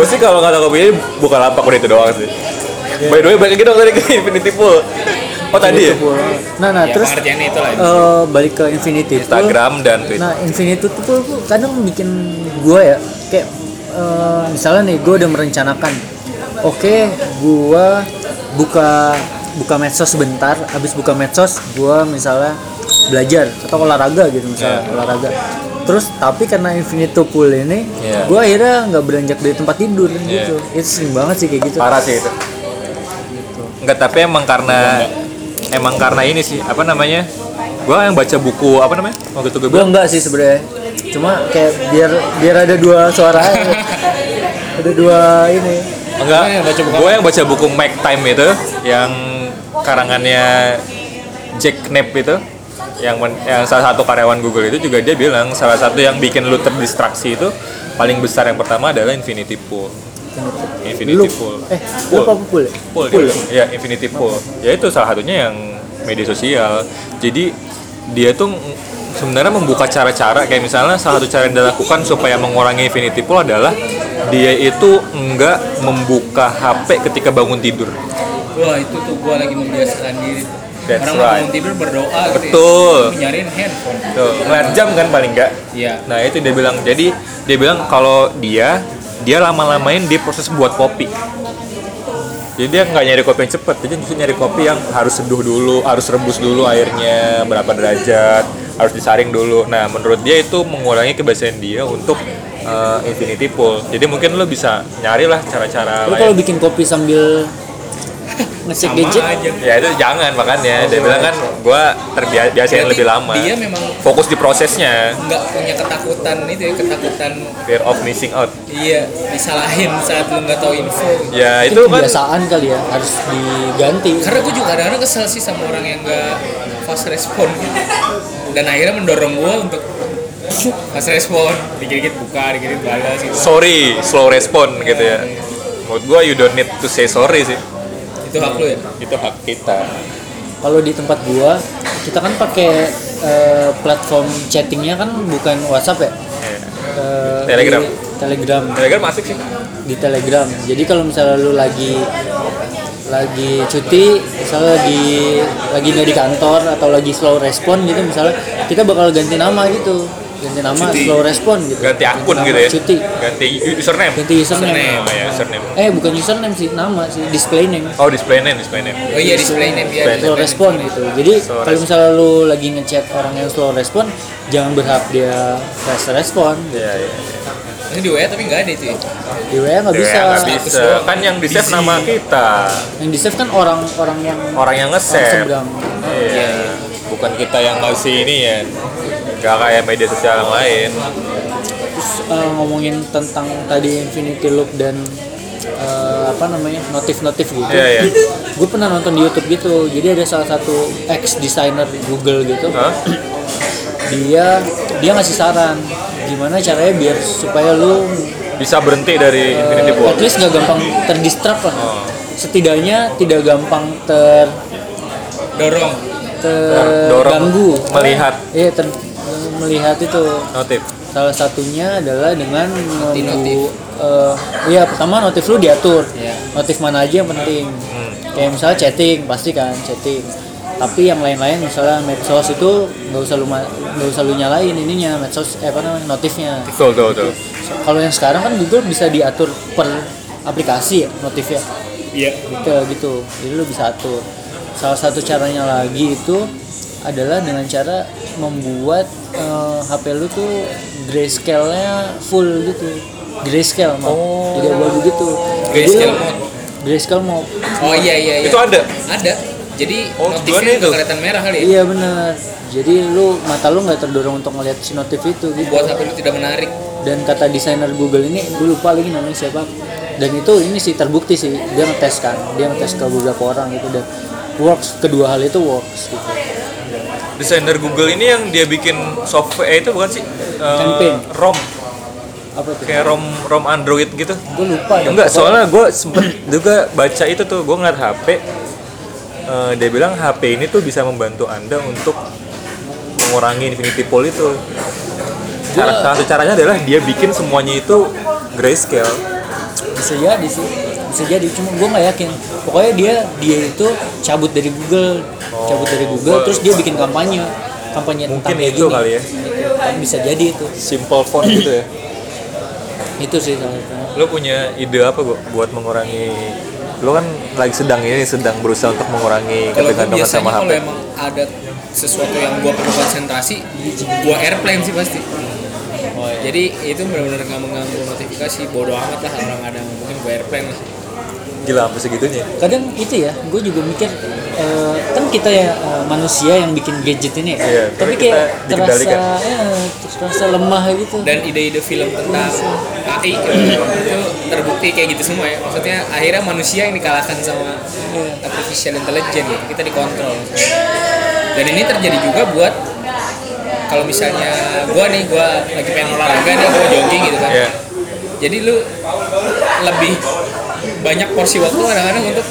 gue sih kalau kata kopi ini bukan lapak udah itu doang sih. By the way balik lagi dong tadi ke Infinity Pool. Oh tadi ya? Nah nah ya terus itu lah eh, balik ke Infinity Pool. Instagram dan Twitter. Nah, Infinity itu tuh kadang bikin gue ya kayak eh, misalnya nih gue udah merencanakan, oke gue buka buka medsos sebentar, habis buka medsos gue misalnya belajar atau olahraga gitu misalnya Yeah. olahraga. Terus tapi karena Infinity Pool ini, Yeah. gue akhirnya nggak beranjak dari tempat tidur Yeah. gitu. Itu sering banget sih kayak gitu. parah sih itu Enggak, tapi emang karena emang karena ini sih apa namanya gue yang baca buku apa namanya waktu itu gue Gue enggak sih sebenarnya. Cuma kayak biar biar ada dua suara aja. [LAUGHS] ada dua ini. enggak Yang baca buku gue yang baca buku Make Time itu yang karangannya Jack Knapp itu yang men- yang salah satu karyawan Google itu juga dia bilang salah satu yang bikin lu terdistraksi itu paling besar yang pertama adalah Infinity Pool Infinity Lu, Pool eh, lu apa pool ya? Pool, ya Infinity Pool. Ya itu salah satunya yang media sosial. Jadi dia tuh sebenarnya membuka cara-cara kayak misalnya salah satu cara yang dilakukan supaya mengurangi Infinity Pool adalah dia itu enggak membuka HP ketika bangun tidur. wah itu tuh gue lagi membiasakan diri That's orang right. bangun tidur berdoa gitu ya. Betul. Tapi nyariin handphone Tuh, ngeliat jam kan paling enggak. iya Nah, itu dia bilang. Jadi dia bilang kalau dia dia lama-lamain dia proses buat kopi. Jadi dia nggak nyari kopi yang cepet, dia justru nyari kopi yang harus seduh dulu, harus rebus dulu airnya berapa derajat, harus disaring dulu. Nah, menurut dia itu mengurangi kebiasaan dia untuk uh, infinity pool. Jadi mungkin lo bisa nyari lah cara-cara Lu kalau bikin kopi sambil ngecek sama gadget, aja Ya itu jangan makanya. Dia bilang kan gua terbiasa yang lebih lama. dia memang Fokus di prosesnya. nggak punya ketakutan itu ya ketakutan Fear of missing out. iya disalahin saat lu nggak tahu info Ya itu itu kan kebiasaan kali ya harus diganti. karena gue juga kadang-kadang kesel sih sama orang yang nggak fast respon dan akhirnya mendorong gue untuk fast respon dikit-dikit buka dikit-dikit balas gitu sorry slow respon gitu ya menurut gua you don't need to say sorry sih itu hak lu ya itu hak kita Kalau di tempat gua, kita kan pakai eh, platform chattingnya kan bukan WhatsApp ya. Eh, Telegram. di Telegram. Telegram asik sih Di Telegram. Jadi kalau misalnya lu lagi lagi cuti, misalnya lagi lagi nggak di kantor atau lagi slow respon gitu misalnya, kita bakal ganti nama gitu. Ganti nama Cuti. slow respon gitu. ganti akun nama gitu ya Cuti. ganti username Ganti username. oh ya username Eh bukan username sih, nama sih, display name. oh display name display name oh iya display name ya Display slow respon gitu. Jadi kalau misalnya lu lagi ngechat orang yang slow respon, jangan berharap dia fast respon. iya iya ini di WA tapi nggak ada itu ya Di WA nggak bisa. Ya, nggak bisa kan yang di save nama kita Yang di save kan orang-orang yang orang yang orang nge-save seberang. iya bukan kita yang ngasih ini ya gak kayak media sosial yang lain Terus eh, ngomongin tentang tadi Infinity Loop dan eh, apa namanya notif-notif gitu. iya iya Gue pernah nonton di YouTube gitu. Jadi ada salah satu ex designer Google gitu. Hah? Dia dia ngasih saran gimana caranya biar supaya lu bisa berhenti dari eh, Infinity Pool at least nggak gampang terdistract lah. Oh. Setidaknya tidak gampang ter dorong terganggu melihat Iya, ter- melihat itu. Notif salah satunya adalah dengan Notif. membu eh, iya pertama notif lu diatur. Iya. notif mana aja yang penting. Hmm. kayak misalnya chatting pasti kan chatting. Tapi yang lain-lain misalnya medsos itu nggak usah lu nggak usah lu nyalain ininya medsos eh apa namanya notifnya. Betul betul betul. Kalau yang sekarang kan Google bisa diatur per aplikasi ya notifnya. Iya. Gitu gitu. Jadi lu bisa atur. Salah satu caranya lagi itu adalah dengan cara membuat eh, HP lu tuh grayscale-nya full gitu grayscale mau Oh. jadi abu-abu gitu Grayscale mode. grayscale mode Oh iya iya iya. Itu ada. Ada. Jadi Oh, notifnya itu. kelihatan merah kali ya. iya bener jadi lu mata lu nggak terdorong untuk ngeliat si notif itu gitu Buat HP lu tidak menarik. dan kata desainer Google ini gue lupa lagi namanya siapa dan itu ini sih terbukti sih dia ngetes kan dia ngetes ke beberapa orang gitu dan works kedua hal itu works gitu Desainer Google ini yang dia bikin software eh, itu bukan sih? Campaign. ROM apa tuh kayak ROM ROM Android gitu. gue lupa dah. Enggak, soalnya gue sempet juga baca itu tuh, gue ngeliat HP, eh, dia bilang HP ini tuh bisa membantu anda untuk mengurangi infinity pool itu. Cara, salah satu caranya adalah dia bikin semuanya itu grayscale. bisa jadi sih bisa jadi cuma gue nggak yakin pokoknya dia dia itu cabut dari Google cabut dari Google gua- terus dia bikin kampanye kampanye Mungkin tentang itu gini. kali ya. Kan bisa jadi itu Simple font gitu ya. [CLEARS THROAT] itu sih Lo punya ide apa gua buat mengurangi lo kan lagi sedang ini sedang berusaha untuk mengurangi gue ketergantungan sama HP. kalau emang ada sesuatu yang gua perlu konsentrasi, gua airplane sih pasti. oh, iya. Jadi itu benar-benar nggak mengganggu notifikasi. Bodoh amat lah orang ada yang ngomongin gua airplane lah. Gila sampai segitunya. kadang itu ya gue juga mikir eh, kan kita ya eh, manusia yang bikin gadget ini ya Iya, tapi kayak kita terasa eh, terasa lemah gitu Dan ide-ide film tentang AI itu terbukti kayak gitu semua ya. Maksudnya akhirnya manusia yang dikalahkan sama artificial intelligence gitu. Kita dikontrol. Dan ini terjadi juga buat kalau misalnya gua nih gua lagi pengen olahraga nih gua jogging gitu kan. Iya. Jadi lu lebih banyak porsi waktu kadang-kadang untuk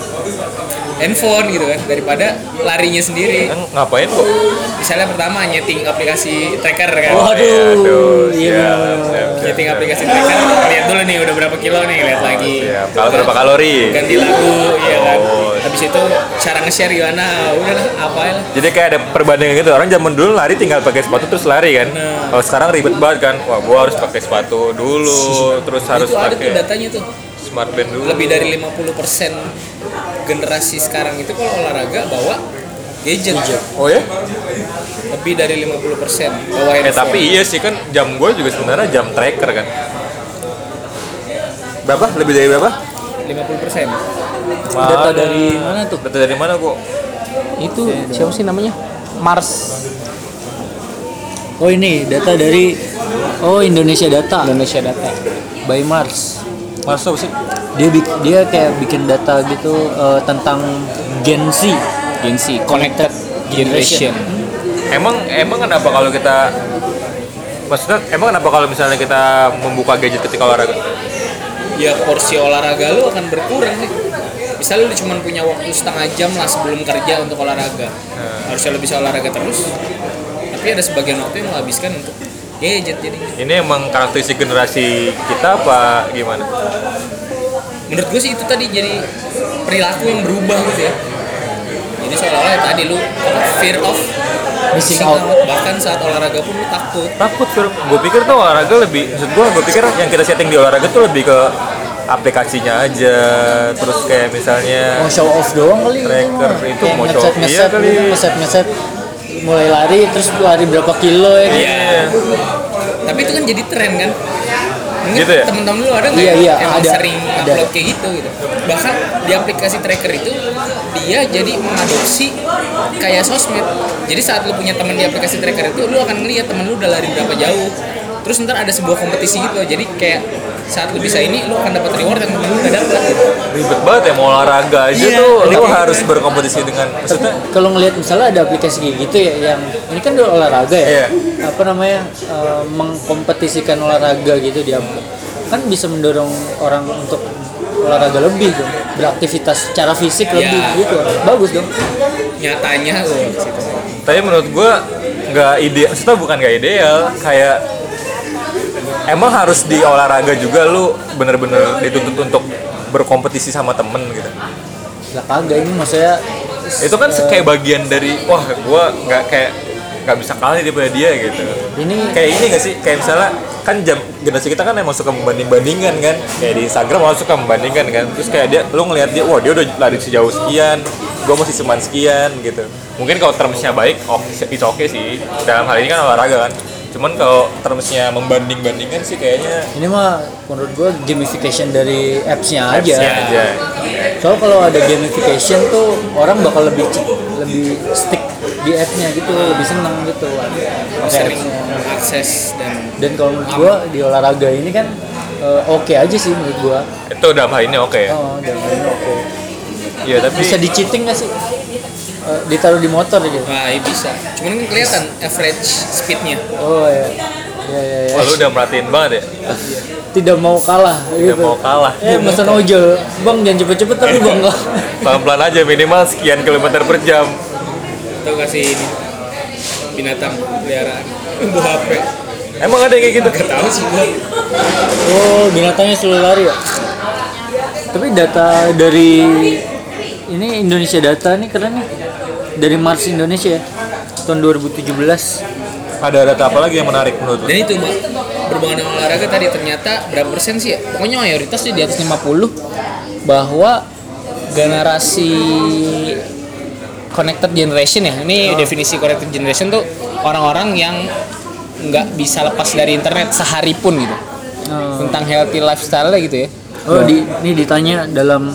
handphone gitu kan daripada larinya sendiri. Kan ngapain kok? Misalnya pertama nyeting aplikasi tracker kan. Waduh, iya siap, bener. siap, siap, Nyeting aplikasi tracker, lihat dulu nih udah berapa kilo nih, lihat lagi. Siap. Kalau berapa kalori? Ganti lagu, ya kan. Oh. Habis itu cara nge-share gimana? Udah lah, apa lah. Jadi kayak ada perbandingan gitu. Orang zaman dulu lari tinggal pakai sepatu terus lari kan. Nah. Kalau sekarang ribet banget kan. Wah, gua harus pakai sepatu dulu, terus harus itu ada tuh pakai datanya tuh. Smart band dulu. Lebih dari 50% generasi sekarang itu kalau olahraga bawa gadget. Oh ya? Lebih dari 50% bawa Eh handphone. tapi iya sih kan jam gue juga sebenarnya jam tracker kan. Berapa? Lebih dari berapa? 50%. data dari mana tuh Data dari mana kok? Itu siapa sih namanya? Mars oh ini data dari oh Indonesia Data Indonesia Data. by Mars Masuk sih. dia dia kayak bikin data gitu eh, tentang Gen Z Gen Z Connected Generation. Emang emang kenapa kalau kita maksudnya emang kenapa kalau misalnya kita membuka gadget ketika olahraga? Ya porsi olahraga lu akan berkurang nih. Misalnya lu cuma punya waktu setengah jam lah sebelum kerja untuk olahraga. Harusnya lu bisa olahraga terus. Tapi ada sebagian waktu yang lu habiskan untuk gadget jadi. Ini emang karakteristik generasi kita apa gimana? Menurut gue sih itu tadi jadi perilaku yang berubah gitu ya. Jadi seolah-olah ya tadi lu fear of Missing out. Bahkan saat olahraga pun lu takut. Takut film. Gue pikir tuh olahraga lebih, maksud gue, gue pikir yang kita setting di olahraga tuh lebih ke aplikasinya aja, terus kayak misalnya mau show off doang kali Tracker itu Kayak mau ngeset show off, iya ngeset kali. ngeset ngeset mulai lari terus lari berapa kilo ya gitu. Tapi itu kan jadi tren kan. Mungkin Gitu ya? temen-temen lu ada nggak Iya, yang iya, emang ada, sering ada. upload kayak gitu gitu. Bahkan di aplikasi tracker itu dia jadi mengadopsi kayak sosmed. Jadi saat lu punya teman di aplikasi tracker itu lu akan ngeliat temen lu udah lari berapa jauh. Terus ntar ada sebuah kompetisi gitu. Jadi kayak saat lu bisa ini lu akan dapat reward yang lu gak dapat gitu. ribet banget ya mau olahraga aja Iya, tuh lu harus berkompetisi dengan maksudnya kalau ngelihat misalnya ada aplikasi kayak gitu ya yang ini kan udah olahraga ya Iya. apa namanya eh, mengkompetisikan olahraga gitu dia kan bisa mendorong orang untuk olahraga lebih dong beraktivitas secara fisik Iya. lebih gitu bagus dong Nyatanya lu di situ. tapi menurut gua nggak ide maksudnya bukan nggak ideal kayak emang harus di olahraga juga lu bener-bener dituntut untuk berkompetisi sama temen gitu? Lah kagak ini maksudnya itu kan kayak bagian dari wah gua nggak kayak nggak bisa kalah daripada dia gitu. Ini kayak ini gak sih? Kayak misalnya kan jam generasi kita kan emang suka membanding bandingkan kan? Kayak di Instagram malah suka membandingkan kan? Terus kayak dia lu ngelihat dia wah dia udah lari sejauh sekian gua masih cuman sekian gitu. Mungkin kalau termsnya baik oke itu oke sih. Dalam hal ini kan olahraga kan cuman kalau termsnya membanding bandingkan sih kayaknya ini mah menurut gua gamification dari apps-nya aja. apps-nya aja Soalnya kalau ada gamification tuh orang bakal lebih lebih stick di app-nya gitu, lebih seneng gitu. Pakai apps-nya. akses dan Dan kalau menurut gua di olahraga ini kan eh, oke aja sih menurut gua. itu dalam hal ini oke ya Oh, dan ini oke. iya tapi Bisa di cheating nggak sih? Eh, ditaruh di motor gitu. wah iya bisa cuman kan kelihatan average speednya Oh ya. Ya ya ya. wah, lu udah merhatiin banget ya Tidak mau kalah udah gitu. mau kalah Eh, pesan [LAUGHS] ojol. Bang jangan cepet-cepet tapi [LAUGHS] bang nggak. pelan pelan aja minimal sekian kilometer per jam atau kasih ini binatang peliharaan [LAUGHS] buah HP emang ada yang kayak gitu gak tahu sih gua Oh, binatangnya selalu lari ya? Tapi data dari ini Indonesia Data nih keren nih. Dari Mars Indonesia ya. Tahun 2017. ada data apa lagi yang menarik menurut lu? dan itu mbak berhubungan dengan olahraga tadi ternyata berapa persen sih ya pokoknya mayoritas sih di atas 50 bahwa generasi connected generation ya ini definisi connected generation tuh orang-orang yang nggak bisa lepas dari internet sehari pun gitu Oh, tentang healthy lifestyle gitu ya oh di ini ditanya dalam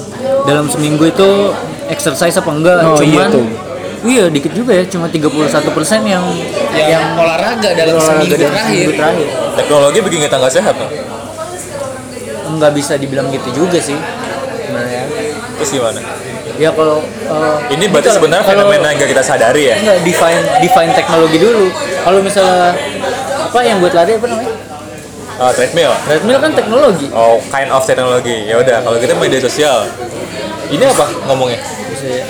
dalam seminggu itu exercise apa enggak? Oh, iya Cuman tuh. Iya, dikit juga ya, cuma 31% yang yang, olahraga dalam olahraga seminggu dalam terakhir seminggu terakhir. teknologi bikin kita nggak sehat loh Enggak bisa dibilang gitu juga sih. Sebenarnya. terus gimana Ya kalau eh, ini berarti sebenarnya kalau- fenomena yang nggak kita sadari ya enggak define define teknologi dulu. Kalau misalnya apa yang buat lari apa namanya? Oh, treadmill Treadmill kan teknologi. oh kind of teknologi ya udah kalau kita media sosial ini apa ngomongnya Bisa ya.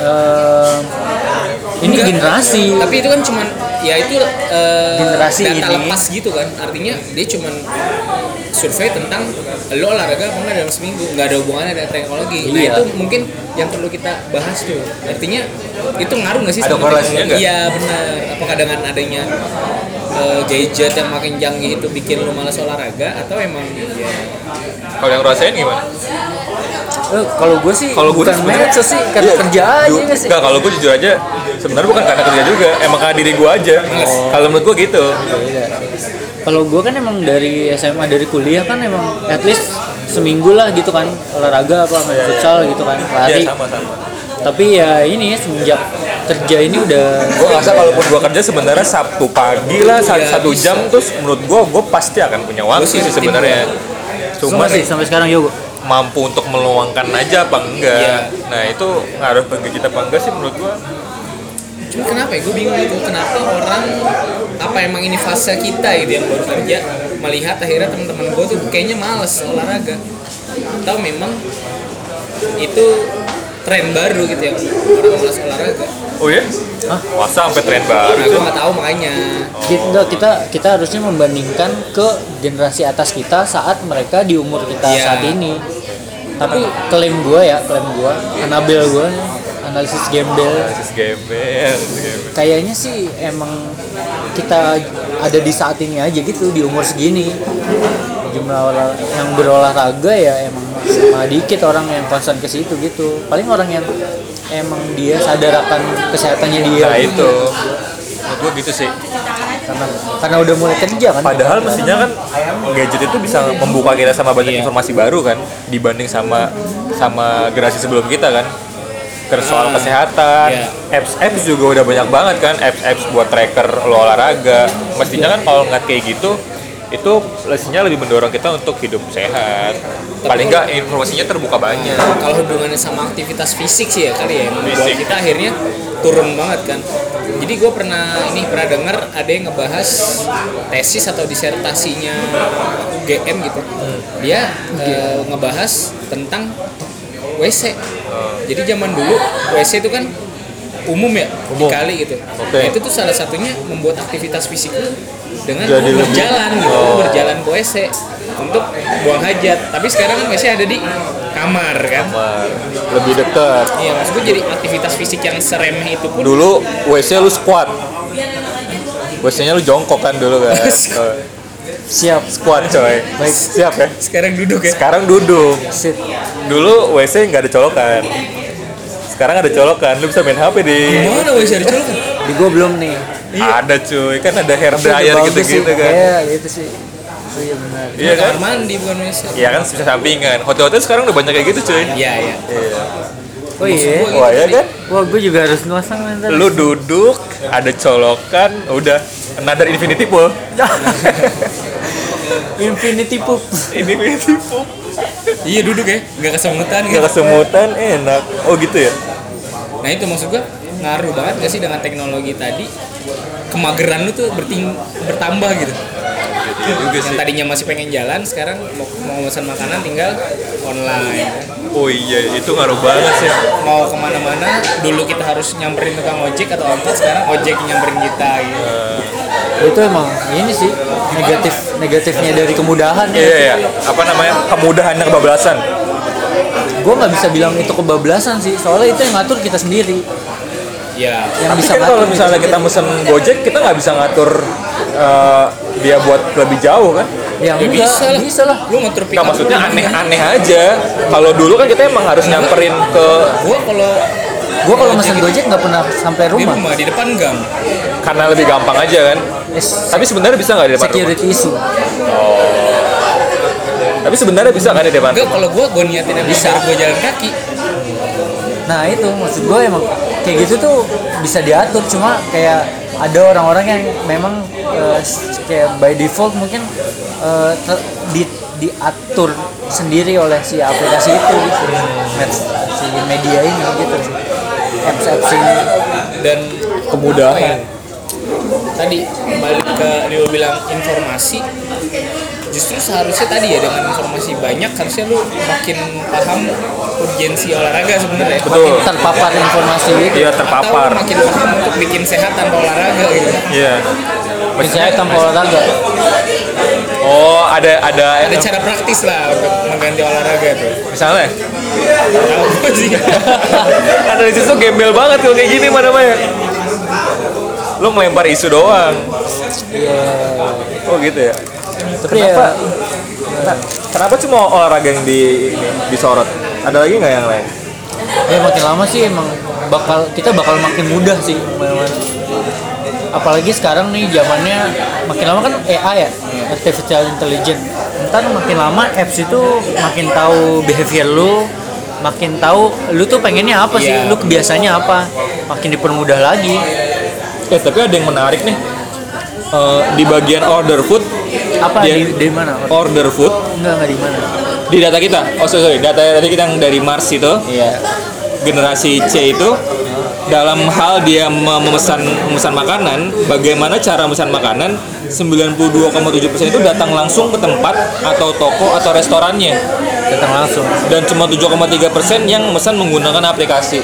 Ini Enggak. generasi. tapi itu kan cuman ya itu eh, Generasi data ini. lepas gitu kan artinya dia cuman survei tentang lo olahraga apa dalam seminggu nggak ada hubungannya dengan teknologi nah Iya. itu mungkin yang perlu kita bahas tuh artinya itu ngaruh nggak sih Ada korelasinya nggak? iya benar apakah dengan adanya eh, gadget yang makin canggih itu bikin lo malas olahraga atau emang ya kalau yang rasain gimana Eh, kalau gue sih kalau gue bukan sih karena Iya, kerja aja nggak sih. Nggak, kalau gue jujur aja sebenarnya bukan karena kerja juga emang karena diri gue aja. Kalau menurut gue gitu. Beda. Kalau gue kan emang dari SMA dari kuliah kan emang at least seminggu lah gitu kan olahraga apa main futsal gitu kan lari. sama sama. Tapi ya ini semenjak kerja ini udah gue ngerasa kalaupun gue kerja sebenarnya sabtu pagi lah satu, Iya, satu jam terus menurut gue gue pasti akan punya waktu sih sih sebenarnya. cuma masih sampai sekarang yoga. Mampu untuk meluangkan aja apa enggak Iya. nah itu ngaruh ke kita apa enggak sih menurut gue Cuma kenapa ya? Gue bingung itu. Kenapa orang apa emang ini fase kita gitu yang baru kerja melihat akhirnya teman-teman gue tuh kayaknya males olahraga. Atau memang itu tren baru gitu ya orang malas olahraga. oh ya Hah? masa sampai tren baru Nah, gue nggak tahu makanya. Kita, kita kita harusnya membandingkan ke generasi atas kita saat mereka di umur kita Iya. saat ini. Tapi klaim gue ya, klaim gue, Anabel gue, analisis gembel, Sis gembel kayaknya sih emang kita ada di saat ini aja gitu di umur segini jumlah yang berolahraga ya emang cuma dikit orang yang konsen ke situ gitu paling orang yang emang dia sadar akan kesehatannya dia nah itu menurut gue gitu sih karena karena udah mulai kerja kan Padahal mestinya kan gadget itu bisa membuka kita sama banyak Iya. informasi baru kan dibanding sama sama generasi sebelum kita kan. Ke soal kesehatan, iya. apps-apps juga udah banyak banget kan, apps-apps buat tracker lo olahraga. Mestinya kan kalau ngeliat kayak gitu, itu mestinya lebih mendorong kita untuk hidup sehat. Paling nggak informasinya terbuka banyak. Kalau hubungannya sama aktivitas fisik sih ya kali ya yang membuat Fisik. kita akhirnya turun banget kan. Jadi gue pernah ini pernah dengar ada yang ngebahas tesis atau disertasinya UGM gitu. Dia eh, ngebahas tentang WC. Jadi zaman dulu WC itu kan umum ya Umum. dikali gitu. Oke. Nah, itu tuh salah satunya membuat aktivitas fisik lu dengan Jadi lu lebih- berjalan gitu, Oh. berjalan ke WC untuk buang hajat. Tapi sekarang kan WC ada di kamar kan. Wah, lebih dekat. Iya, maksud gue jadi aktivitas fisik yang seremeh itu pun Dulu WC lu squat. WC-nya lu jongkok kan dulu kan. [LAUGHS] Eh, siap squat coy. Baik. Siap ya. sekarang duduk ya. Sekarang duduk. sit Dulu WC nggak ada colokan. Sekarang ada colokan. Lu bisa main HP di Mana WC ada colokan? di gue belum nih Ada cuy, kan ada hair dryer gitu-gitu sih. kan. Iya, gitu sih. Oh, iya benar. Iya kan? kamar mandi bukan WC Iya kan bisa sampingan. Hotel-hotel sekarang udah banyak kayak gitu cuy. iya iya Iya. Oh iya. Wah ya kan? Wah, gue juga harus nuasang nanti. Lu duduk, ada colokan, udah another infinity pool. Infinity [LAUGHS] Poop. infinity pool. Iya duduk ya nggak kesemutan gitu kesemutan enak. Oh gitu ya? nah itu maksud gua ngaruh banget gak sih dengan teknologi tadi kemageran lu tuh berting bertambah gitu Iya juga yang tadinya masih pengen jalan sekarang mau, mau pesan makanan tinggal online Oh iya, itu ngaruh banget sih. mau ke mana-mana dulu kita harus nyamperin tukang ojek atau angkot sekarang ojek yang nyamperin kita gitu itu emang ini sih negatif negatifnya dari kemudahan ya. Iya ya, apa namanya? Kemudahan yang kebablasan. Gue nggak bisa bilang itu kebablasan sih, soalnya itu yang ngatur kita sendiri. ya Yang Tapi bisa kan kalau misalnya kita mesen Gojek, kita nggak bisa ngatur eh, dia buat lebih jauh kan? yang ya enggak, bisa lah bisa lah. lu pick Nggak up maksudnya aneh-aneh aja. Kalau dulu kan kita emang harus nyamperin ke gua kalau Gue kalau mesen Gojek nggak pernah sampai di rumah. rumah di depan gang karena lebih gampang aja kan. Yes. Tapi sebenarnya bisa nggak di depan rumah? Security issue. Tapi sebenarnya bisa kan di depan enggak rumah? kalau gua gua niatin bisa gua jalan kaki Nah itu maksud gue emang kayak gitu tuh bisa diatur. Cuma kayak ada orang-orang yang memang eh, kayak by default mungkin ter- di, diatur sendiri oleh si aplikasi itu gitu. Si media ini gitu. Sih apps-apps ini. Dan Kemudahan. tadi balik ke Rio bilang informasi justru seharusnya tadi ya dengan informasi banyak harusnya lu makin paham urgensi olahraga sebenarnya. Betul. terpapar informasi. Gitu Iya atau terpapar. makin paham untuk bikin sehat tanpa olahraga gitu. Iya. misalnya tanpa olahraga? Oh, ada ada. Ada cara praktis lah untuk mengganti olahraga tuh. Misalnya? Tahu gua [LAUGHS] sih [LAUGHS] analisis tuh gembel banget kalau kayak gini mana mana. Lu melempar isu doang. Oh gitu ya tapi kenapa ya Nah, kenapa cuma olahraga yang di ini disorot? Ada lagi nggak yang lain? Ya makin lama sih emang bakal kita bakal makin mudah sih apalagi sekarang nih zamannya makin lama kan AI ya artificial intelligence. Ntar makin lama apps itu makin tahu behavior lu makin tahu lu tuh pengennya apa sih Iya. lu kebiasaannya apa makin dipermudah lagi. Eh tapi ada yang menarik nih. Eh, di bagian order food apa dia- di, di mana? Order food. Enggak enggak di mana? Di data kita. Oh sorry, sorry. data tadi kita yang dari Mars itu. Iya. Generasi C itu dalam hal dia mem- memesan memesan makanan, bagaimana cara memesan makanan 92,7% itu datang langsung ke tempat atau toko atau restorannya. Datang langsung. Dan cuma 7,3% yang memesan menggunakan aplikasi.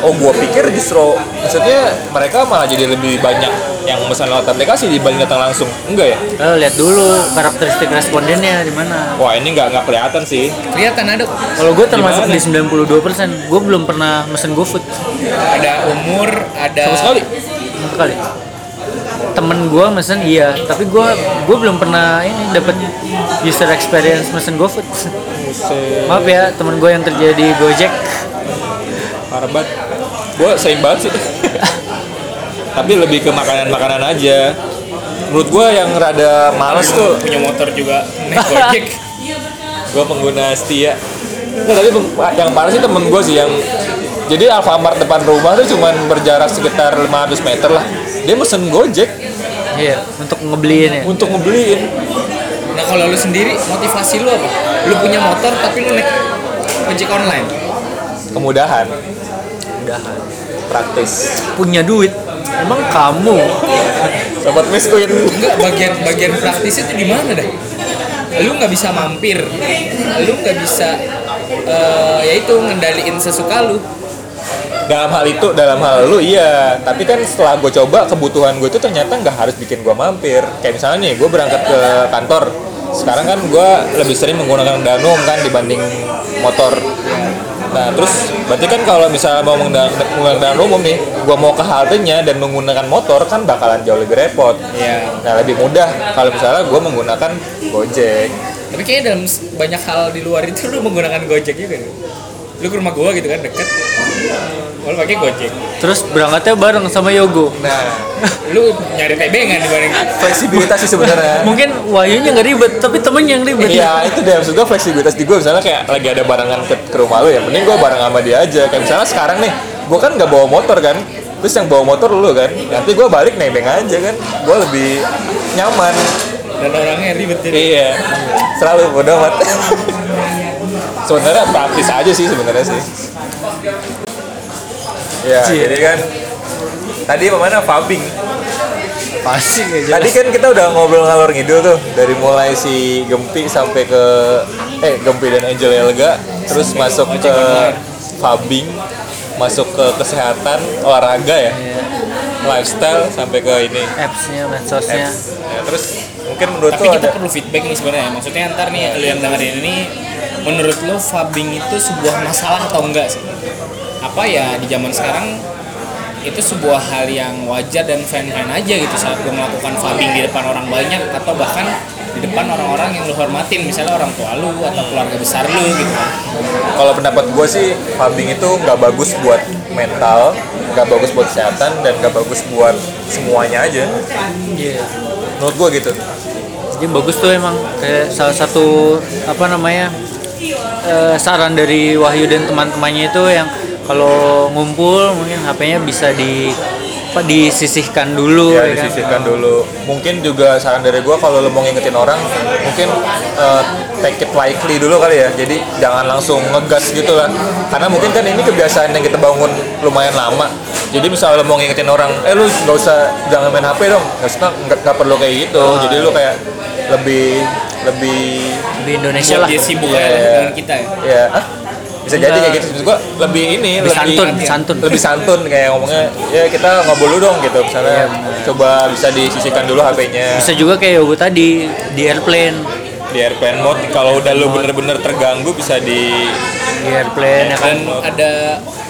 Oh, gua pikir justru maksudnya mereka malah jadi lebih banyak yang memesan lewat aplikasi dibanding datang langsung. Enggak ya? Eh, lihat dulu karakteristik respondennya di mana Wah, ini nggak nggak kelihatan sih. kelihatan ada kalau gue termasuk Gimana? di 92% gue belum pernah mesen GoFood ada umur ada Sama sekali. Sama kali temen gue mesen iya tapi gue gue belum pernah ini dapat user experience mesen GoFood maaf ya temen gue yang kerja di Gojek Parah banget. Gue sering banget sih. [LAUGHS] Tapi lebih ke makanan-makanan aja. Menurut gue yang rada males tuh, punya motor juga naik gojek [LAUGHS] gue pengguna setia. Nggak, tapi peng- yang parah sih temen gue sih yang jadi Alfamart depan rumah tuh cuman berjarak sekitar 500 meter lah. Dia mesen Gojek iya untuk ngebeliin ya untuk ngebeliin. nah kalau lu sendiri motivasi lu apa lu punya motor tapi lu naik ojek online Kemudahan, udah praktis. punya duit emang kamu? Sobat miskin. enggak bagian bagian praktisnya itu di mana dah? Lu nggak bisa mampir. Lu nggak bisa eh, ya itu ngendaliin sesuka lu. Dalam hal itu dalam hal lu iya. Tapi kan setelah gue coba kebutuhan gue itu ternyata nggak harus bikin gue mampir. Kayak misalnya nih gue berangkat ke kantor. Sekarang kan gue lebih sering menggunakan danum kan dibanding motor nah terus berarti kan kalau misalnya mau menggunakan umum nih gue mau ke haltenya dan menggunakan motor kan bakalan jauh lebih repot. Ya nah lebih mudah. Kalau misalnya gue menggunakan gojek. Tapi kayaknya dalam banyak hal di luar itu lu menggunakan gojek juga nih. Lu ke rumah gua gitu kan deket. Lu pakai gojek. Terus berangkatnya bareng sama Yogo. nah. [LAUGHS] Lu nyari tebengan dibanding fleksibilitas sih sebenarnya. [LAUGHS] Mungkin Wahyunya nggak ribet, tapi temennya yang ribet. Iya itu deh maksud gue fleksibilitas di gue misalnya kayak lagi ada barengan ke, ke rumah lu ya mending gue bareng sama dia aja. Kayak misalnya sekarang nih gue kan nggak bawa motor kan. Terus yang bawa motor lu kan nanti gue balik nebeng aja kan. Gue lebih nyaman. Dan orangnya ribet jadi. Iya. Selalu bodo amat [LAUGHS] sebenarnya praktis aja sih sebenarnya sih ya Cie. jadi kan tadi mana Fabing Pasti nggak jelas. Tadi kan kita udah ngobrol ngalor ngidul tuh dari mulai si Gempi sampai ke eh Gempi dan Angel Elga terus masuk ke Fabing, masuk ke kesehatan, olahraga ya, Iya. lifestyle sampai ke ini. Apps-nya, medsosnya. Ya, terus mungkin menurut tapi tuh kita ada perlu feedback nih sebenarnya maksudnya ntar nih lu yang dengerin ini menurut lu fabbing itu sebuah masalah atau enggak sih apa ya di zaman sekarang itu sebuah hal yang wajar dan fine-fine aja gitu saat gue melakukan fabbing di depan orang banyak atau bahkan di depan orang-orang yang lu hormatin misalnya orang tua lu atau keluarga besar lu gitu kalau pendapat gue sih Fabing itu nggak bagus buat mental, nggak bagus buat kesehatan dan nggak bagus buat semuanya aja. Iya. Menurut gue gitu. Jadi bagus tuh emang kayak salah satu apa namanya eh, saran dari Wahyu dan teman-temannya itu yang kalau ngumpul mungkin HP-nya bisa di apa disisihkan dulu ya ya kan? disisihkan dulu. Mungkin juga saran dari gua kalau lo mau ngingetin orang mungkin eh, take it lightly dulu kali ya. Jadi jangan langsung ngegas gitu lah karena mungkin kan ini kebiasaan yang kita bangun lumayan lama. Jadi misalnya lo mau ngingetin orang eh lu nggak usah jangan main HP dong. Nggak usah nggak nggak perlu kayak gitu. Jadi lu kayak lebih lebih di Indonesia lah. dia sibuk Iya. aja dengan kita ya? Ya ah, bisa jadi kayak gitu. Maksud gua lebih ini Lebih santun, santun. lebih santun kayak ngomongnya ya kita ngobrol dulu dong gitu. Misalnya coba bisa disisihkan dulu HP-nya bisa juga kayak Yogo tadi di airplane. Di airplane mode kalau udah lu bener-bener terganggu bisa di di airplane ya kan dan ada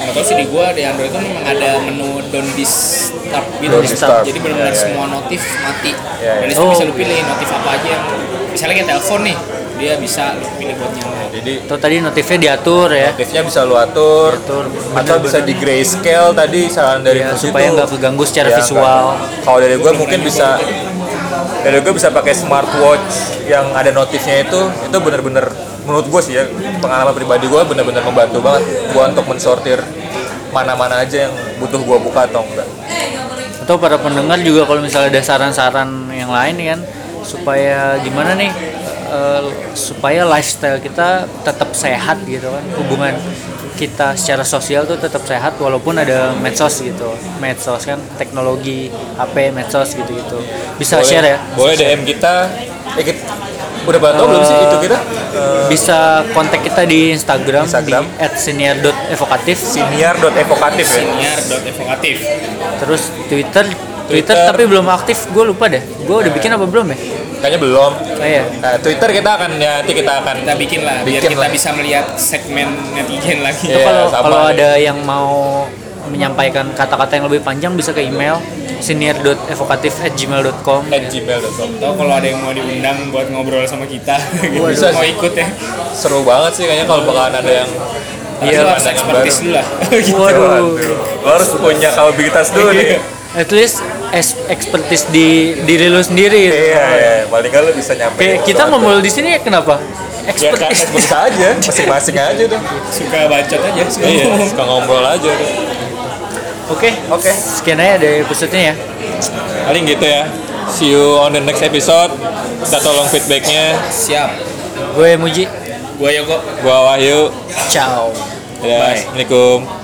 nggak tahu sih di gua di Android itu memang ada menu don't disturb gitu Don't disturb. jadi benar-benar Ya, ya. semua notif mati Ya, ya. dan itu Oh. bisa lu pilih notif apa aja yang misalnya kayak telepon nih dia bisa lu pilih buat nyala jadi Tuh tadi notifnya diatur ya notifnya bisa lu atur Diatur, atau bisa di grayscale tadi saran dari Ya, Mus supaya itu. nggak keganggu secara Ya, visual. nggak. kalau dari gua mungkin bisa dari gua bisa pakai smartwatch yang ada notifnya itu itu bener-bener menurut gua sih ya pengalaman pribadi gua bener-bener membantu banget gua untuk mensortir mana-mana aja yang butuh gua buka atau enggak. Atau para pendengar juga kalau misalnya ada saran-saran yang lain kan supaya gimana nih eh, supaya lifestyle kita tetap sehat gitu kan hubungan kita secara sosial tuh tetap sehat walaupun ada medsos gitu. Medsos kan teknologi HP medsos gitu gitu bisa boleh, share ya? Boleh DM kita eh, kita udah pada tahu belum sih itu kita? Eh, bisa kontak kita di Instagram, Instagram. di @senior.evokatif senior.evokatif ya? Senior.evokatif terus Twitter Twitter, Twitter. tapi belum aktif. Gue lupa deh. Gue udah bikin apa belum ya? kayaknya belum. Oh iya. Nah, Twitter kita akan ya nanti kita akan kita bikin lah biar Bikin kita lah. bisa melihat segmen netizen lagi. Iya, kalau ada yang mau menyampaikan kata-kata yang lebih panjang bisa ke email senior.evokatif@gmail.com at gmail.com atau kalau ada yang mau diundang buat ngobrol sama kita [LAUGHS] gitu, Bisa mau ikut ya seru banget sih kayaknya kalau bakalan ada yang Iya, ada harus baru. dulu lah [LAUGHS] gitu. Waduh. Lo harus punya kapabilitas dulu nih. at least expertise di diri lu sendiri gitu. Iya, iya. Paling lo bisa nyampe. Kayak kita ngobrol di sini kenapa Ya kan, expertise expertise aja, masing-masing aja tuh. suka bacot aja suka Iya, ngomong. suka ngobrol aja tuh. Oke Oke, sekian aja dari episode-nya ya paling gitu ya. See you on the next episode. Kita tolong feedbacknya. siap gue Muji gua Yogo Gua Wahyu. ciao Ya, Bye. Assalamualaikum.